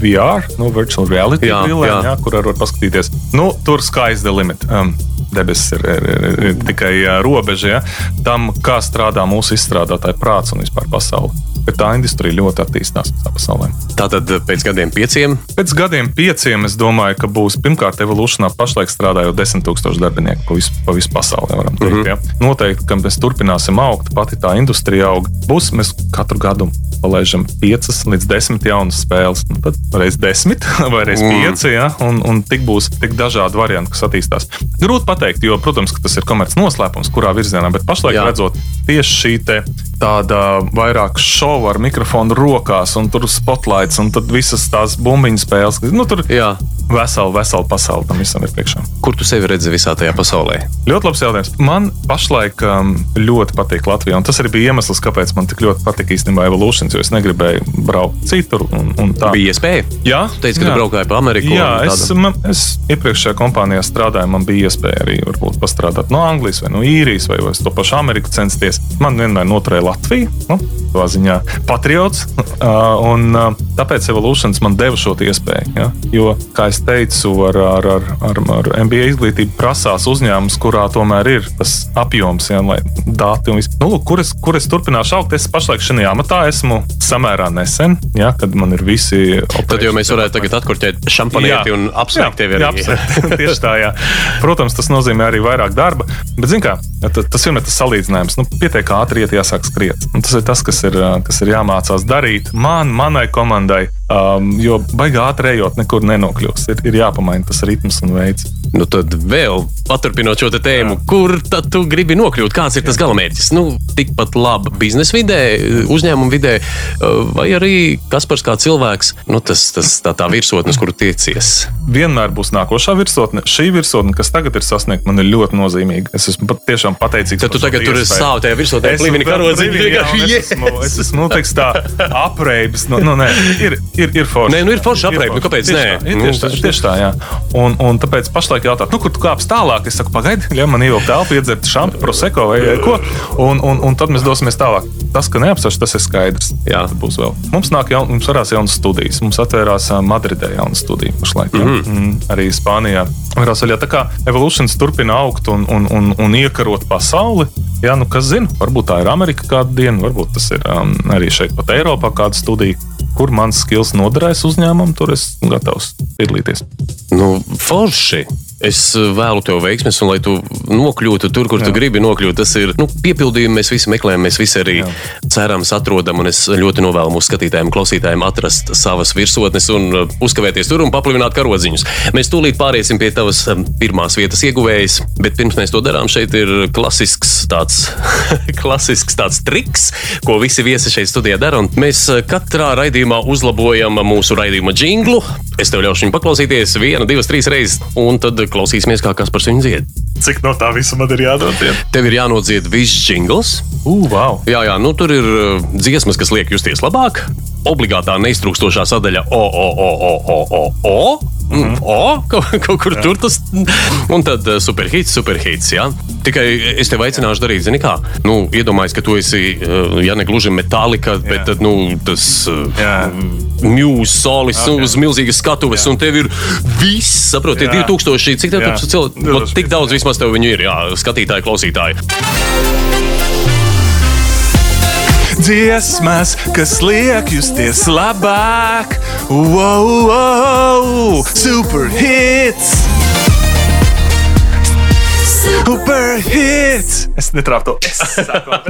VR, nu, virtual reality, Jā, brillēm, jā. jā, kur var paskatīties. Nu, tur the limit. Um, Debesis ir, ir, ir, ir tikai robeža ja, tam, kā strādā mūsu izstrādātāja prāts un vispār pasaule. Bet tā industrija ļoti attīstās visā pasaulē. Tātad pēc gadiem pieciem Pēc gadiem pieciem es domāju, ka būs pirmkārt evolūcijā pašlaik strādājot 10,000 darbinieku pa visu, pa visu pasauli. varam Teikt, mm -hmm. ja. Noteikti, ka mēs turpināsim augt, pati tā industrija aug. Būs mēs katru gadu palaižam 5 līdz 10 jaunas spēles. Nu, tad reiz 10 vai reiz 5, ja, un, un tik būs tik dažādi varianti, kas attīstās. Grūti pateikt, jo, protams, tas ir komerciāls noslēpums, kurā virzienā, bet pašlaik Jā. redzot tieši šī tāda vairāk šova ar mikrofonu rokās, un tur spotlights, un tad visas tās bumbiņu spēles. Nu, tur Jā. vesela, vesela pasaule tam visam ir priekšā. Kur tu sevi redzi visā tajā pasaulē? Ļoti labs jautājums. Man pašlaik um, ļoti patīk Latvija, un tas arī bija iemesls, kāpēc man tik ļoti patīk īstenībā evolūcijas, jo es negribēju braukt citur. Un, un tā Bija iespēja. Jā, Tu teici, ka jā. tu braukāji pa Ameriku. Jā, es, man, es iepriekšējā kompānijā strādāju, man bija iespēja arī varbūt, pastrādāt no Anglijas vai no īrijas vai, vai uz to pašu Ameriku censties. Man vienmēr noturēja Latviju, nu, tā ziņā patriots. un, tāpēc evolūcijas man deva šo iespēju. Ja? Jo, kā jau teicu, ar, ar, ar, ar, ar MBA izglītību prasās uzņēmums, kurā tomēr ir tas apjoms, ja, lai dati un viss. Nu, lūk, kur, es, kur es turpināšu augt? Es pašlaik šajā amatā esmu samērā nesen, ja, kad man ir visi. Tad jau mēs varētu tagad atkurķēt šampanieti un apsveikt tevi jā, arī. apsveikt. Tieši tā, jā. Protams, tas nozīmē arī vairāk darba. Bet, zināmā mērā, tas, vienmēr ir salīdzinājums. Nu, pietiek ātri iet, jāsāk skriet. Un tas ir tas, kas ir, kas ir jāmācās darīt man, manai komandai. Um, jo baigā ātri ejot, nekur nenokļūs. Ir, ir jāpamaina tas ritms un veids. Nu, tad vēl paturpinot šo tēmu, Jā. kur tad tu gribi nokļūt? Kāds ir tas galamērķis? Nu, tikpat laba biznesa vidē, uzņēmuma vidē, vai arī Kaspars kā cilvēks, nu, tas, tas tā, tā virsotne, uz kuru tiecies. Vienmēr būs nākošā virsotne. Šī virsotne, kas tagad ir sasniegta, man ir ļoti nozīmīga. Es esmu pat tiešām pateicīgs. Tad tu tagad tur iespēju. stāv tajā virsotnē, Es plīvini esmu karodziņu, brīvī, jā, un vienkārši, es esmu, es esmu nu, teiks, tā apreibis. Nu, nu, nē, ir, ir, ir forši. Nē, nu, ir forši apreibi, nu, kāpēc Tieši nē? tā, ir Nu, Tieši tā, tas- tieši tā, jā. Un, un tāpēc pašlaik jautāt, nu, kur tu kāps tālāk? Es saku, pagaidi, ļauj man ievilkt telpu, iedzert šādu proseko vai ko. Un, un, un tad mēs dosimies tālāk. Tas, ka neapstāsts, tas ir skaidrs. Jā. Tad būs vēl. Mums nāk jaun, mums varās jaunas studijas. Mums atvērās Madridē jauna studija pašlaik. Mm Mhm. -hmm. mm, arī Spānijā. Varās vēl, jā, tā kā evolūcijas turpina augt un, un, un, un iekarot pasauli. Jā, nu kas zina, varbūt tā ir Amerika kādu dienu, varbūt tas ir um, arī šeit pat Eiropā kāda studija. Kur mans skills noderēs uzņēmumam, tur es gatavs piedalīties. Nu, forši. Es uh, vēlu tev veiksmes, un lai tu nokļūtu tur, kur Jā. tu gribi nokļūt. Tas ir nu, piepildījums, mēs visi meklējam, mēs visi arī Jā. cerams, atrodam. Un es ļoti novēlu mūsu skatītājiem, klausītājiem atrast savas virsotnes un uh, uzkavēties tur un paplivināt karodziņus. Mēs tūlīt pāriesim pie tavas um, pirmās vietas ieguvējas, bet pirms mēs to darām, šeit ir klasisks tāds, klasisks tāds triks, ko visi viesi šeit studijā dara. Mēs katrā raidījumā uzlabojam mūsu raidījuma jinglu. Es tev ļaušu viņu paklausīties vienu, divas, trīs reizes, un tad klausīsimies, kā kas par viņu dzied. Cik no tā visa man ir jādod? Tev ir jānodzied viss jingls. Uh, wow. Jā, jā, nu tur ir uh, dziesmas, kas liek justies labāk. Obligātā neiztrūkstošā sadaļa O, O, O, O, O, O. o. Mm. O, kaut, kaut kur jā. tur tas un tad uh, superhits, superhits. Jā. Tikai es tev aicināšu darīt, zini, kā. Nu, iedomājies, ka tu esi, uh, ja ne gluži metālika, bet tad, nu, tas uh, mūzis, solis okay. uz milzīgas skatuves, jā. un tev ir viss, saprotiet, 2000, cik tev tur cilvēku, tik daudz vismaz tev viņu ir, jā, skatītāji, klausītāji dziesmas, kas liek justies labāk. Wow, wow, super hits! Super hits! Es bet,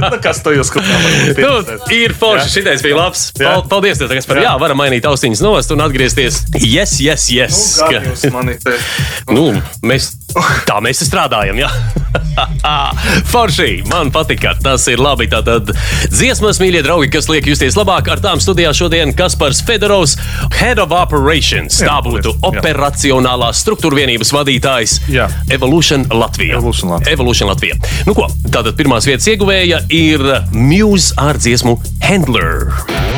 nu, kas to jūs skatāt? Nu, ir forši, šitais bija labs. Jā. Paldies, tev, par, jā. jā, varam mainīt austiņas nost un atgriezties. Yes, yes, yes. Nu, nu, mēs, tā mēs strādājam, jā. Forši, man patika. Tas ir labi. Tātad dziesmas, mīļie draugi, kas liek justies labāk. Ar tām studijā šodien Kaspars Fedorovs, Head of Operations. Jā, Tā būtu jā. operacionālās struktūra vienības vadītājs jā. Evolution Latvija. Evolution Latvija. Evolution Latvija. Nu ko, tātad pirmās vietas ieguvēja ir Muse ar dziesmu Handler.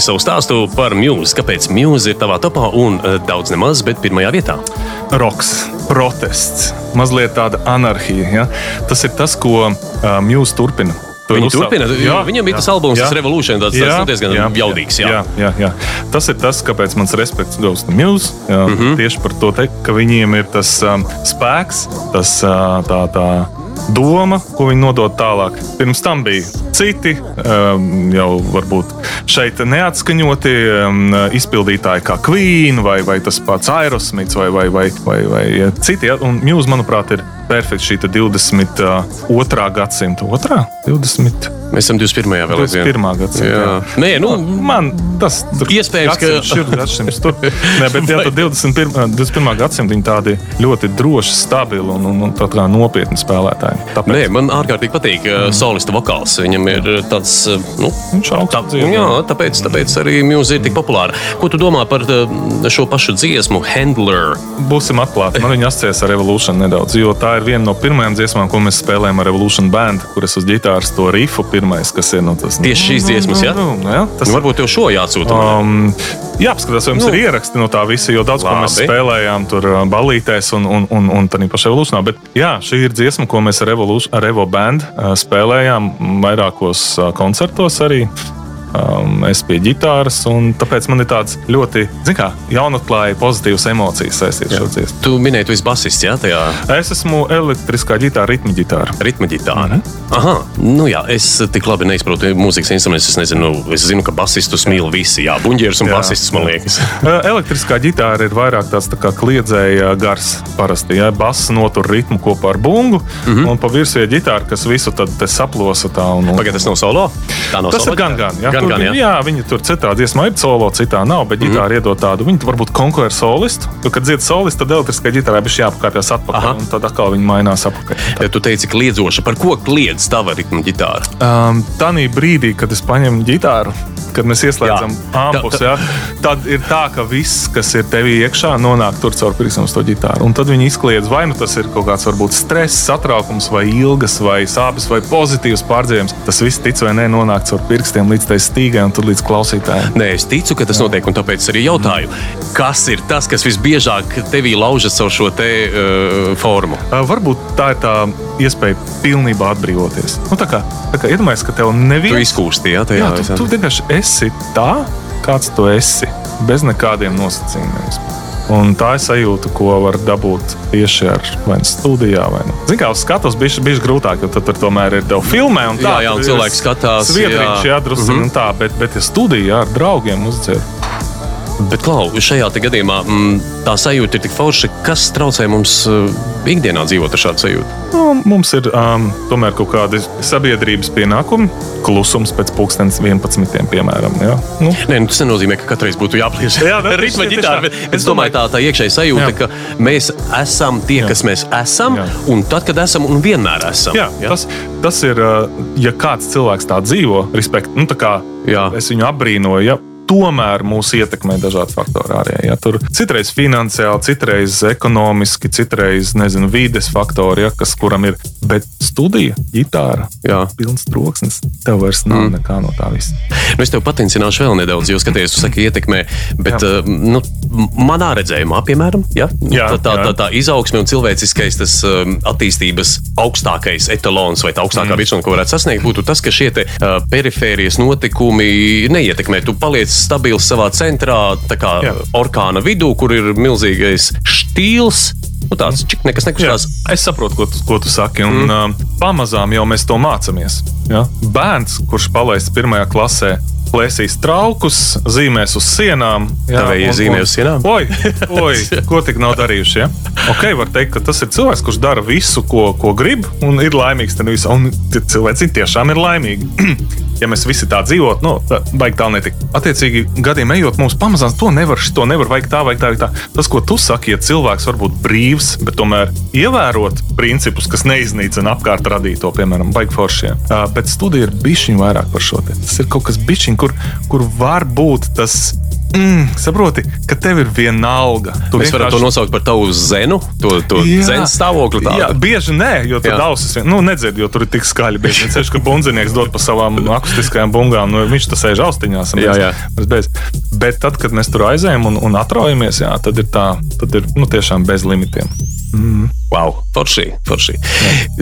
Izstāsti savu stāstu par mūziku. Kāpēc mūzika ir tavā topā un eh, daudz nemaz, bet pirmajā vietā? Roks, protests, mazliet tāda anarhija. Ja? Tas ir tas, ko uh, mūzika turpina. Viņi turpina. Jā, viņam bija jā, tas albums, jā, tas Revolution, tāds, jā, tas diezgan jā, jaudīgs. Jā. Jā, jā, jā. Tas ir tas, kāpēc mans respekts to Muse. Jā, mm -hmm. Tieši par to, te, ka viņiem ir tas um, spēks, tas uh, tā. tā doma, ko viņi nodod tālāk. Pirms tam bija citi, um, jau varbūt šeit neatskaņoti um, izpildītāji, kā Queen vai, vai tas pats Aerosmiths vai, vai, vai, vai, vai citi. Un Muse, manuprāt, ir perfekti šī 22. gadsimta otrā, 20. Mēs esam 21. vēl aizvien. 21. gadsimta. Jā. Nē, nu, man tas iespējams, ka šis ir atšķirīgs. Nē, bet jā, 21. 21. gadsimta viņi tādi ļoti droši, stabili un, un, un tā nopietni spēlētāji. Tāpēc... Nē, man ārkārtīgi patīk mm. solista vokāls. Viņam ir tāds, nu, viņš tā, jā, tāpēc, tāpēc arī mūzika ir tik populāra. Ko tu domā par šo pašu dziesmu, Handler? Būsim atklāti. Man viņa asociēs ar Revolution nedaudz, jo tā ir viena no pirmajām dziesmām, ko mēs spēlējam ar Revolution Band, kuras uz ģitāras to rifu pirmais, kas ir nu, tas. Tieši šīs dziesmas, jā? Nu, jā tas nu, varbūt tev šo jāatsūta. Um, jāapskatās, vai mums nu, ir ieraksti no tā visa, jo daudz Labi. ko mēs spēlējām tur uh, balītēs un, un, un, un tādā pašā evolūcijā. Bet jā, šī ir dziesma, ko mēs ar, Evolution, ar Evo Band uh, spēlējām vairākos uh, koncertos arī um, es pie ģitāras, un tāpēc man ir tāds ļoti, zināmā kā, jaunatklāja pozitīvas emocijas saistītas ar šo dziesmu. Tu minēji, tu esi basists, jā, tajā? Es esmu elektriskā ģitāra, ritma ģitāra. Ritma ģitāra. Mm -hmm. Aha, nu jā, es tik labi neizprotu mūzikas instrumentus. Es nezinu, es zinu, ka basistus mīl visi. Jā, buļģieris un jā, basistus man liekas. elektriskā ģitāra ir vairāk tāds tā kā kliedzēja gars parasti. Jā, bass notur ritmu kopā ar bungu, mm -hmm. un pa virsmu ir ģitāra, kas visu tad saplosa tā. Un, un... Pagaidā, tas nav solo? Tā nav tas solo. Tas ir gan, gan. Jā. gan, tur, gan, jā. jā, viņi tur citā dziesmā ir solo, citā nav, bet ģitāra mm. iedod tādu. Viņi varbūt konkurē solistu. Tu, kad dzied solistu, tad elektriskā ģitārā bija jāpakāpjas Aha. atpakaļ, un tad atkal viņi mainās atpakaļ. Ja tu teici, kliedzoša. Par ko kliedz tava ritma ģitāra? Um, Tanī brīdī, kad es paņemu ģitāru, kad mēs ieslēdzam Jā. ampus, Tā- ja, tad ir tā, ka viss, kas ir tevī iekšā, nonāk tur caur uz to ģitāru. Un tad viņi izkliedz, vai nu tas ir kaut kāds varbūt stress, satraukums, vai ilgas, vai sāpes, vai pozitīvs pārdzīvojums. Tas viss, tic vai nē, nonāk caur pirkstiem līdz tai stīgai un tad līdz klausītājiem. Nē, es ticu, ka tas notiek, un tāpēc arī jautāju, kas ir tas, kas visbiežāk tevī laužas caur šo te uh, formu? Varbūt tā ir tā iespēja pilnībā atbrīvoties. Nu, tā kā, tā kā iedomājies, ka tev Tu neviens izkūsti, jā, tajā Jā, tu, tu vienkārši esi tā, kāds tu esi, bez nekādiem nosacījumiem. Un tā ir sajūta, ko var dabūt tieši ar vai nu studijā. Vai nu. Zini, kā uz skatuves bija, bija grūtāk, jo tad tomēr ir tev filmē. Un tā, Jā, jā, un cilvēki skatās, Sviedriņš, jā. jā, drusku mm -hmm. tā, bet, bet ja studijā ar draugiem uzdzēr. Bet, Klau, šajā gadījumā mm, tā sajūta ir tik forša, kas traucē mums uh, ikdienā dzīvot ar šādu sajūtu. Nu, mums ir um, tomēr kaut kādi sabiedrības pienākumi, klusums pēc pulkstenes 11. piemēram. Jā. Nu, Nē, nu, tas nenozīmē, ka katrai būtu jāpliež Jā, bet ritma tieši ģitāra. tā. bet Es domāju, tā, tā iekšēja sajūta, Jā. ka mēs esam tie, kas mēs esam, Jā. un tad, kad esam, un vienmēr esam. Jā, jā. Tas, tas ir, uh, ja kāds cilvēks tā dzīvo, respekt, nu, tā kā Jā. es viņu apbrīnoju. Ja, Tomēr mūs ietekmē dažādi faktori arī. Ja, tur citreiz finansiāli, citreiz ekonomiski, citreiz nezinu, vides faktori, ja, kas kuram ir. Bet studija, ģitāra, Jā. pilns troksnis, tev vairs nav mm. nekā no tā visa. Nu, es tev patincināšu vēl nedaudz, jo skaties, tu saki, ietekmē. Bet Jā. uh, nu, manā redzējumā, piemēram, ja? Jā, tā, tā, jā. tā, tā izaugsme un cilvēciskais tas, um, attīstības augstākais etalons vai tā augstākā mm. virsma, ko varētu sasniegt, būtu tas, ka šie te, uh, perifērijas notikumi neietekmē. Tu paliec stabils savā centrā, tā kā Jā. orkāna vidū, kur ir milzīgais štīls. Nu, tāds čik, nekas Jā, nekustās. es saprotu, ko tu, ko tu saki. Un, mm. uh, pamazām jau mēs to mācāmies. Ja? Bērns, kurš palaists pirmajā klasē, plēsīs traukus, zīmēs uz sienām. Tavējie un- zīmē un- uz sienām? Oi, oi, ko tik nav darījuši? Ja? Ok, var teikt, ka tas ir cilvēks, kurš dara visu, ko, ko grib, un ir laimīgs. Un tie cilvēki tiešām ir laimīgi. ja mēs visi tā dzīvotu, nu, tā baigi tālu netikt. Attiecīgi, gadiem ejot, mums pamazām to nevar, to nevar, vajag tā, vajag tā, vajag tā. Tas, ko tu saki, ja cilvēks var būt brīvs, bet tomēr ievērot principus, kas neiznīcina apkārt radīto, piemēram, baigi foršiem. Uh, bet studija ir bišķiņa vairāk par šo. Tas ir kaut kas bišķiņ, kur, kur var būt tas. Mm, saproti, ka tev ir viena alga. Tu Mēs varam to nosaukt par tavu zenu, to, to zemes stāvokli. tādu. Jā, bieži nē, jo tur ausis vien- nu, nedzird, jo tur ir tik skaļi. Bieži vien ceļš, ka bundzinieks dod pa savām akustiskajām bungām. Nu, viņš tas sēž austiņās. Jā, jā. Bez. Bet tad, kad mēs tur aizējām un, un atraujamies, jā, tad ir tā, tad ir nu, tiešām bez limitiem. Wow, forši. forši.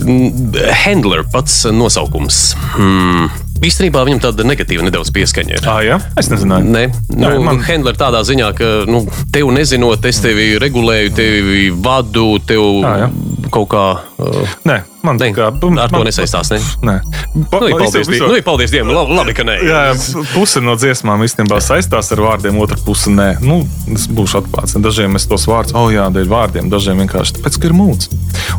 Mm, Handler pats nosaukums. Mm. Īstenībā viņam tāda negatīva nedaudz pieskaņa ir. Ah, jā, es nezināju. Nē, nu, Nē, man-. Handler tādā ziņā, ka nu, tev nezinot, es tevi regulēju, tevi vadu, tev Ā, jā. kaut kā. Uh, Nē, man ne, kā ar to nesaistās. Ne? Nē, Pa- Nu, paldies, visu- nu, paldies Dievam. Labi, labi, ka nē. Jā, jā, puse no dziesmām īstenībā saistās ar vārdiem, otra puse nē. Nu, es būšu atklāts. Dažiem es tos vārdus, oh, jā, dēļ vārdiem, dažiem vienkārši tāpēc, ka ir mūds.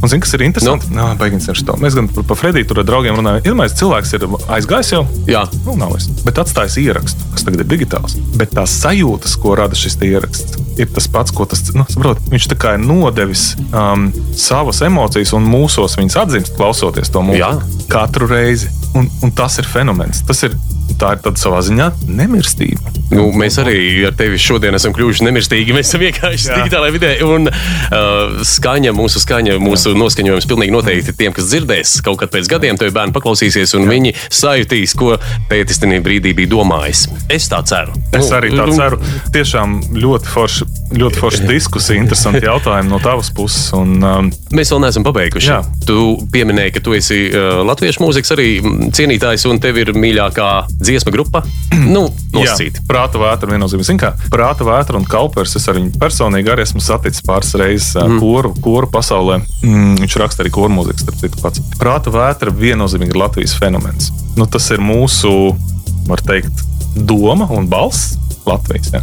Un, zini, kas ir interesanti? Nu, Baigins ir to. Mēs gan par pa Frediju tur ar draugiem runājam. Iedomājieties, cilvēks ir aizgājis jau. Jā. Nu, nav vairs. Bet atstājis ierakstu, kas tagad ir digitāls. Bet tās sajūtas, ko rada šis ieraksts, ir tas pats, ko tas nu, saprot, viņš tā kā ir nodevis um, savas emocijas un mūsos viņas atzīst, klausoties to mūziku. Katru reizi. Un, un tas ir fenomens. Tas ir, tā ir savā ziņā nemirstība. Nu, mēs arī ar tevi šodien esam kļuvuši nemirstīgi. Mēs esam vienkārši Jā. digitālajā vidē. Un uh, skaņa, mūsu skaņa, mūsu noskaņojums pilnīgi noteikti tiem, kas dzirdēs kaut kad pēc gadiem, tevi bērni paklausīsies un Jā. viņi sajutīs, ko tētis tajā brīdī bija domājis. Es tā ceru. Es Nu, arī tā ceru. Tiešām ļoti forša, ļoti forša diskusija, interesanti jautājumi no tavas puses. Un, um, Mēs vēl neesam pabeiguši. Jā. Tu pieminēji, ka tu esi uh, latviešu mūzikas arī cienītājs, un tev ir mīļākā dziesma grupa. nu, nosacīt. Jā, prāta vētra viennozīmīgi. Zini, kā prāta vētra un kalpers. Es ar viņu personīgi arī esmu saticis pāris reizes mm. koru, koru pasaulē. Mm, viņš raksta arī koru mūziku, starp citu pats. Prāta vētra viennozīmīgi ir Latvijas fenomens. Nu, tas ir mūsu, var teikt, doma un balss Latvijas. Ja.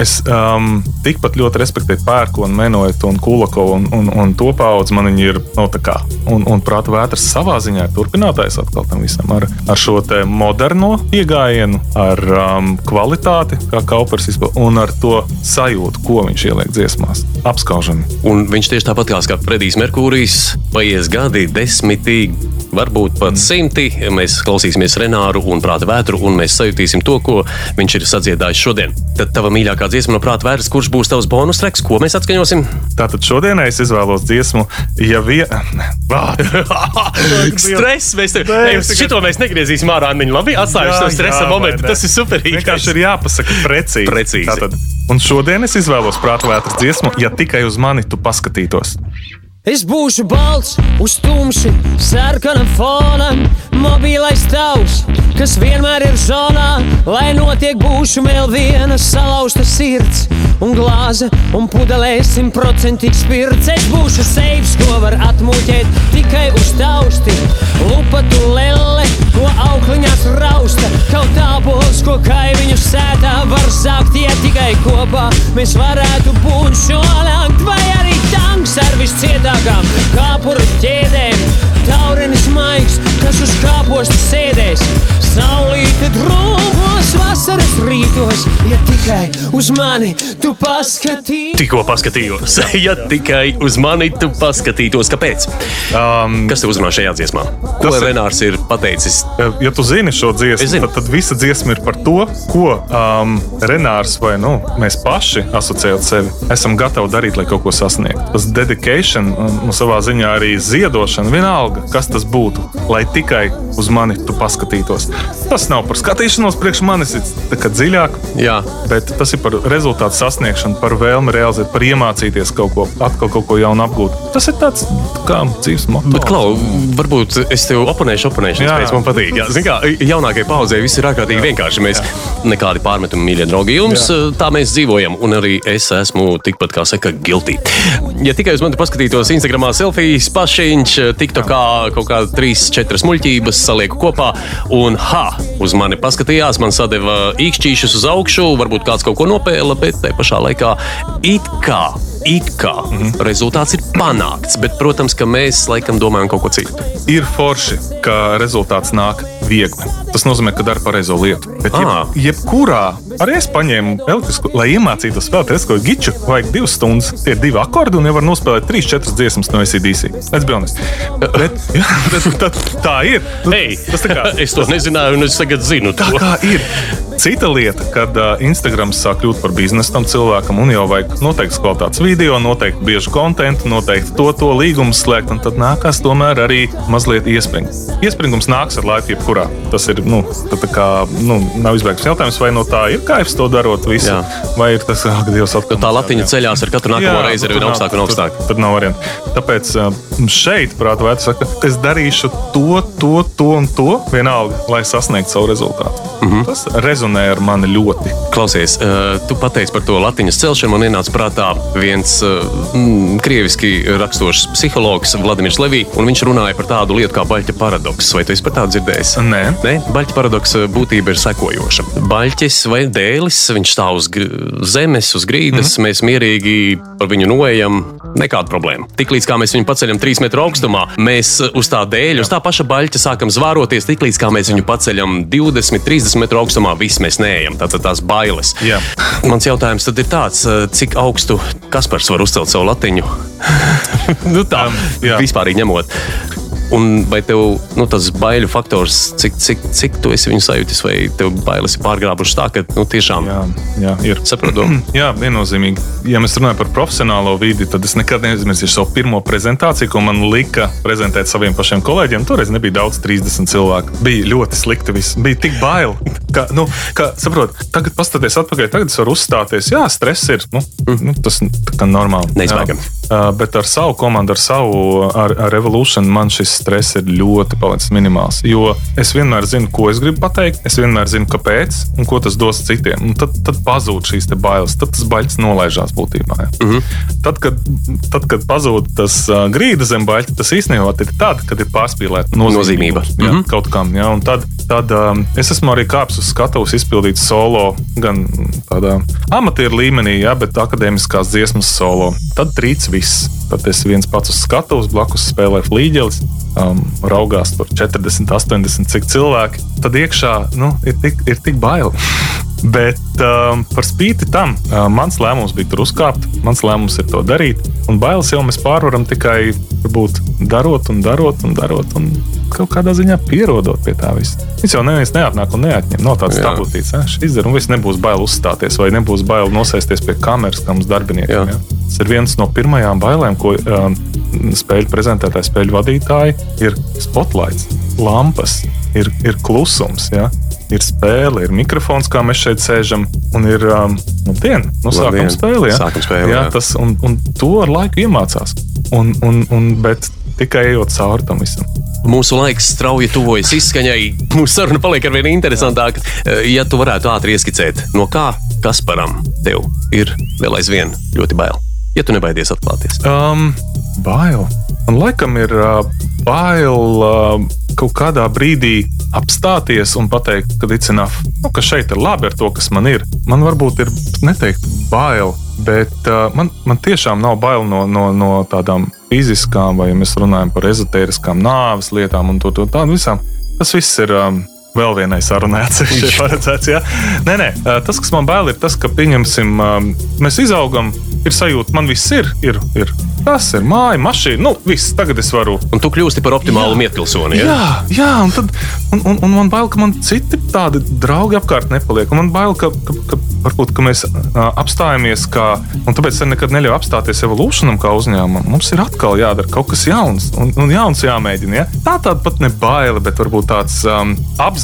Es um, tikpat ļoti respektēju pērkonu, menoetu un kulakovu, un, un, un to paudzi man viņi ir no, tā kā. Un, un prāta vētras savā ziņā ir turpinātājs atkal tam visam ar, ar šo moderno pieejamību, ar um, kvalitāti, kā kaupers izpildīja, un ar to sajūtu, ko viņš ieliek dziesmās. Apskaužami. Un viņš tieši tāpat kā Fredijs Merkūrijs, paies gadi, desmitīgi, varbūt pat simti. Mēs klausīsimies Renāru un Prāta vētru, un mēs sajutīsim to, ko viņš ir sadziedājis šodien. Tad tava mīļākā dziesma no Prāta vētras, kurš būs tavs bonus treks, ko mēs atskaņosim? Tātad šodien es izvēlos dziesmu, ja viena. Stress! Mēs tev, Nē, es tikai- šito mēs negriezīsim ārā. Viņi labi atstājuši Jā, to stresa jā, momentu. Tas ir superīgi. Vienkārši ir jāpasaka precīzi. Precīzi. Tātad, un šodien es izvēlos prāta vētras dziesmu, ja tikai uz mani tu paskatītos. Es būšu balts uz tumšu, sarkanam fonam, mobilais tavs, kas vienmēr ir zonā. Lai notiek, būšu vēl viena salauzta sirds, un glāze, un pudelē simtprocentīgs spirts. Es būšu seifs, ko var atmuļķēt tikai uz tausti. Lupatu lelle, ko aukliņās rausta, kaut tāpols, ko kaimiņu sētā var zakt, ja tikai kopā mēs varētu būt šo langt vai arī tanks ar viscietākām kāpuru ķēdēm. Taurenis maigs, kas uz kāposta sēdēs, saulīte drūmos vasaras rītos, ja tikai uz mani tu paskatīsi. Tikko paskatījos, ja tikai uz mani tu paskatītos, kāpēc? Um, Kas tev uzrunā šajā dziesmā? Ko ir- Renārs ir pateicis? ja tu zini šo Es dziesmu, tad, tad visa dziesma ir par to, ko um, Renārs vai nu, mēs paši asociējot sevi, esam gatavi darīt, lai kaut ko sasniegtu. Tas dedication, un, un savā ziņā arī ziedošana, vienalga, kas tas būtu, lai tikai uz mani tu paskatītos. Tas nav par skatīšanos priekš manis, ir tā kā dziļāk. Jā, Bet tas ir par rezultātu sasniegšanu, par vēlmi realizēt, par iemācīties kaut ko, atkal kaut ko jaunu apgūt. Tas ir tāds tā kā dzīves moto. Bet, Klau, varbūt es tev oponēšu, oponēšu, Jā, jā. man patīk. Jā, zin kā, jaunākajai paudzei viss ir ārkārtīgi vienkārši. Mēs nekādi pārmetumi, mīļie draugi, jums tā mēs dzīvojam, un arī es esmu tikpat, kā saka, guilty. Ja tikai uz mani paskatītos Instagramā selfijas, pašiņš, TikTokā kaut kā trīs, četras muļķības salieku kopā, un ha, uz mani paskatījās, man sadeva īkšķīšus uz augšu, varbūt kāds kaut ko nopēla, bet te pašā laikā it kā. It kā mm. -hmm. rezultāts ir panākts, bet, protams, ka mēs laikam domājam kaut ko citu. ir forši, ka rezultāts nāk viegli. Tas nozīmē, ka dara pareizo lietu. Bet, jeb, Ah. jebkurā, arī es paņēmu elektrisku, lai iemācītos spēlēt elektrisko giču, vajag divas stundas. Tie ir divi akordi, un jau var nospēlēt trīs, četras dziesmas no ACDC. Let's be honest. Bet, jā, bet tā, tā ir. Ei, tas tā kā. es to nezināju, un es tagad zinu to. Tā kā ir. Cita lieta, kad Instagram sāk kļūt par biznesu tam cilvēkam, un jau vajag noteikts kvalitātes video, noteikti bieži kontekstu, noteikti to, to līgumu slēgt, un tad nākās tomēr arī mazliet iespringt. Iespringums nāks ar laiku, jebkurā. Tas ir, nu, tā, tā kā, nu, nav izbēgts jautājums, vai no tā ir kaifs to darot visu, Jā. vai ir tas, ak, Dievs, atkal. Tā latiņa ceļās ar katru nākamo reizi ar vien tur nav- augstāk un augstāk. Tur, tur nav variantu. Tāpēc uh, šeit, prātā, vērts saka, es darīšu to, to, to un to vienalga, lai sasniegtu savu rezultātu. Mm. -hmm. Tas rezonē ar mani ļoti. Klausies, uh, tu pateici par to latiņas celšanu. Man ienāca prātā viens mm, krieviski raksturošs psihologs, Vladimirs Levī, un viņš runāja par tādu lietu kā baļķa paradoks. Vai tu esi par tādu dzirdējis? Nē. Nē, baļķa paradoksa būtība ir sekojoša. Baļķis vai dēlis, viņš stāv uz zemes, uz grīdas, mm -hmm. mēs mierīgi par viņu noejam. Nekāda problēma. Tiklīdz kā mēs viņu paceļam trīs metru augstumā, mēs uh, uz tā dēļa, uz tā paša baļķa sākam zvāroties. Tiklīdz kā mēs viņu paceļam 20, 30 metru augstumā, viss mēs neejam. Tātad tās bailes. Jā. Mans jautājums tad ir tāds, uh, cik augstu Kaspars var uzcelt savu latiņu? nu, tā Um, vispār ņemot. Un vai tev nu, tas baiļu faktors, cik, cik, cik tu esi viņu sajūtis, vai tev bailes ir pārgrābušas tā, ka nu, tiešām Jā, jā, ir. saprotu? Jā, viennozīmīgi. Ja mēs runājam par profesionālo vidi, tad es nekad neaizmirsīšu savu pirmo prezentāciju, ko man lika prezentēt saviem pašiem kolēģiem. Toreiz nebija daudz, 30 cilvēku. Bija ļoti slikti. Viss. Bija tik bail, ka, nu, ka saprot, tagad paskatieties atpakaļ, tagad es varu uzstāties. Jā, stress ir. Nu, nu, tas kā normāli. Neizbēgami. Uh, bet ar savu komandu, ar savu ar, ar Revolution, man šis stress ir ļoti palicis minimāls. Jo es vienmēr zinu, ko es gribu pateikt, es vienmēr zinu, kāpēc un ko tas dos citiem. Un tad, tad pazūd šīs bailes, tad tas baļķis nolaižās būtībā. Ja. Mm -hmm. tad, kad, tad, kad pazūd tas uh, grīda zem baļķa, tas īstenībā ir tad, kad ir pārspīlēta nozīmība. Nozīmība. Ja, Mhm. kaut kam. Ja, un tad tad um, es esmu arī kāpis uz skatuves, izpildīt solo, gan tādā amatieru līmenī, ja, bet akadēmiskās dziesmas solo. Tad trīc viss. Tad es viens pats uz skatuves, blakus spēlēju flīģelis. Um, raugās tur 40, 80 cik cilvēki. Tad iekšā nu, ir, tik, ir tik bail. Bet um, par spīti tam, uh, mans lēmums bija tur uzkāpt, mans lēmums ir to darīt. Un bailes jau mēs pārvaram tikai varbūt, darot un darot un darot. Un kaut kādā ziņā pierodot pie tā visa. Viņš jau neviens neatnāk un neatņem. Nav tāds Jā. tabutīts, ka šis un viss nebūs bail uzstāties, vai nebūs bail nosēsties pie kameras, kā mums darbiniekiem. Jā. Ja? Tas ir viens no pirmajām bailēm, ko um, spēļu prezentētāji, spēļu vadītāji ir spotlights, lampas, ir, ir klusums. Ja? Ir spēle, ir mikrofons, kā mēs šeit sēžam, un ir um, nu, diena. Nu, sākam Labdien. spēli. Ja? Sākam spēli, jā, jā. tas, un, un to ar laiku iemācās. Un, un, un, bet tikai ejot cauri tam visam. Mūsu laiks strauji tuvojas izskaņai. Mūsu saruna paliek ar vien interesantāka. Eh, Ja tu varētu ātri ieskicēt, no kā Kasparam tev ir vēl aizvien ļoti bail. Ja tu nebaidies atklāties. Um, bail. Man laikam ir uh, bail uh, kaut kādā brīdī apstāties un pateikt, ka it's enough. Nu, ka šeit ir labi ar to, kas man ir. Man varbūt ir neteikt bail, bet uh, man, man tiešām nav bail no, no, no tādām fiziskām, vai ja mēs runājam par ezotēriskām nāves lietām un to, to tādu visām. Tas viss ir. Um, Vēl vienai sarunai atsevišķi paredzēts. Ja? Nē, nē, tas, kas man bail, ir tas, ka, pieņemsim, mēs izaugam, ir sajūta, man viss ir, ir, ir tas, ir māja, mašīna. Nu, viss, tagad es varu Un tu kļūsti par optimālu Jā. mietpilsoni. Ja? Jā, jā un, tad, un, un, un man bail, ka man citi tādi draugi apkārt nepaliek. Un man bail, ka, ka, ka, varbūt, ka mēs apstājamies, kā, un tāpēc es nekad neļauju apstāties evolūcijam kā uzņēmumam. Mums ir atkal jādara kaut kas jauns, un, un jauns jāmēģina. Ja? Tā tāda pat ne baila, bet varbūt tāds um,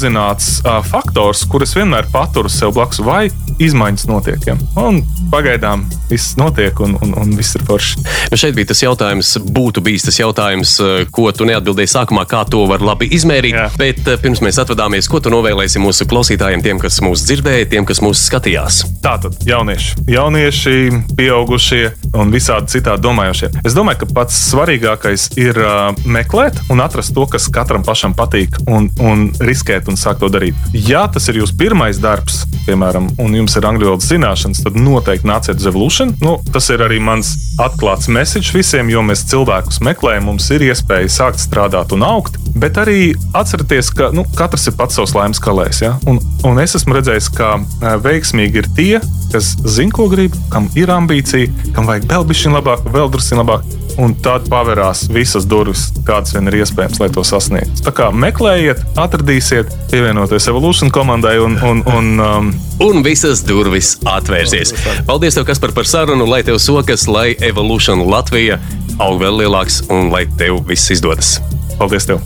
apzināts uh, faktors, kurus vienmēr paturu sev blakus, vai izmaiņas notiek. Ja? Un pagaidām viss notiek, un, un, un viss ir forši. Nu, šeit bija tas jautājums, būtu bijis tas jautājums, ko tu neatbildēji sākumā, kā to var labi izmērīt. Jā. Bet pirms mēs atvadāmies, ko tu novēlēsi mūsu klausītājiem, tiem, kas mūs dzirdēja, tiem, kas mūs skatījās? Tātad jaunieši, jaunieši, pieaugušie un visādi citādi domājošie. Es domāju, ka pats svarīgākais ir uh, meklēt un atrast to, kas katram pašam patīk, un, un riskēt un sākt to darīt. Ja tas ir jūsu pirmais darbs, piemēram, un jums ir angļu valodas zināšanas, tad noteikti nāciet uz Evolution. Nu, tas ir arī mans atklāts message visiem, jo mēs cilvēkus meklējam, mums ir iespēja sākt strādāt un augt. Bet arī atcerieties, ka nu, katrs ir pats savs laimes kalējs. Ja? Un, un es esmu redzējis, ka eh, veiksmīgi ir tie, kas zina, ko grib, kam ir ambīcija, kam vajag vēl bišķiņ labāk, vēl drusku labāk. Un tad pavērās visas durvis, kādas vien ir iespējams, lai to sasniegtu. Tā kā meklējiet, atradīsiet, pievienoties Evolution komandai un, un, un um, Un visas durvis atvērsies. Paldies, tev, Kaspar, par sarunu, lai tev sokas, lai Evolution Latvija aug vēl lielāks un lai tev viss izdodas. paldies tev!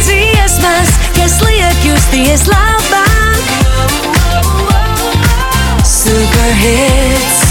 Dziesmas, kas liek justies labāk, superhits.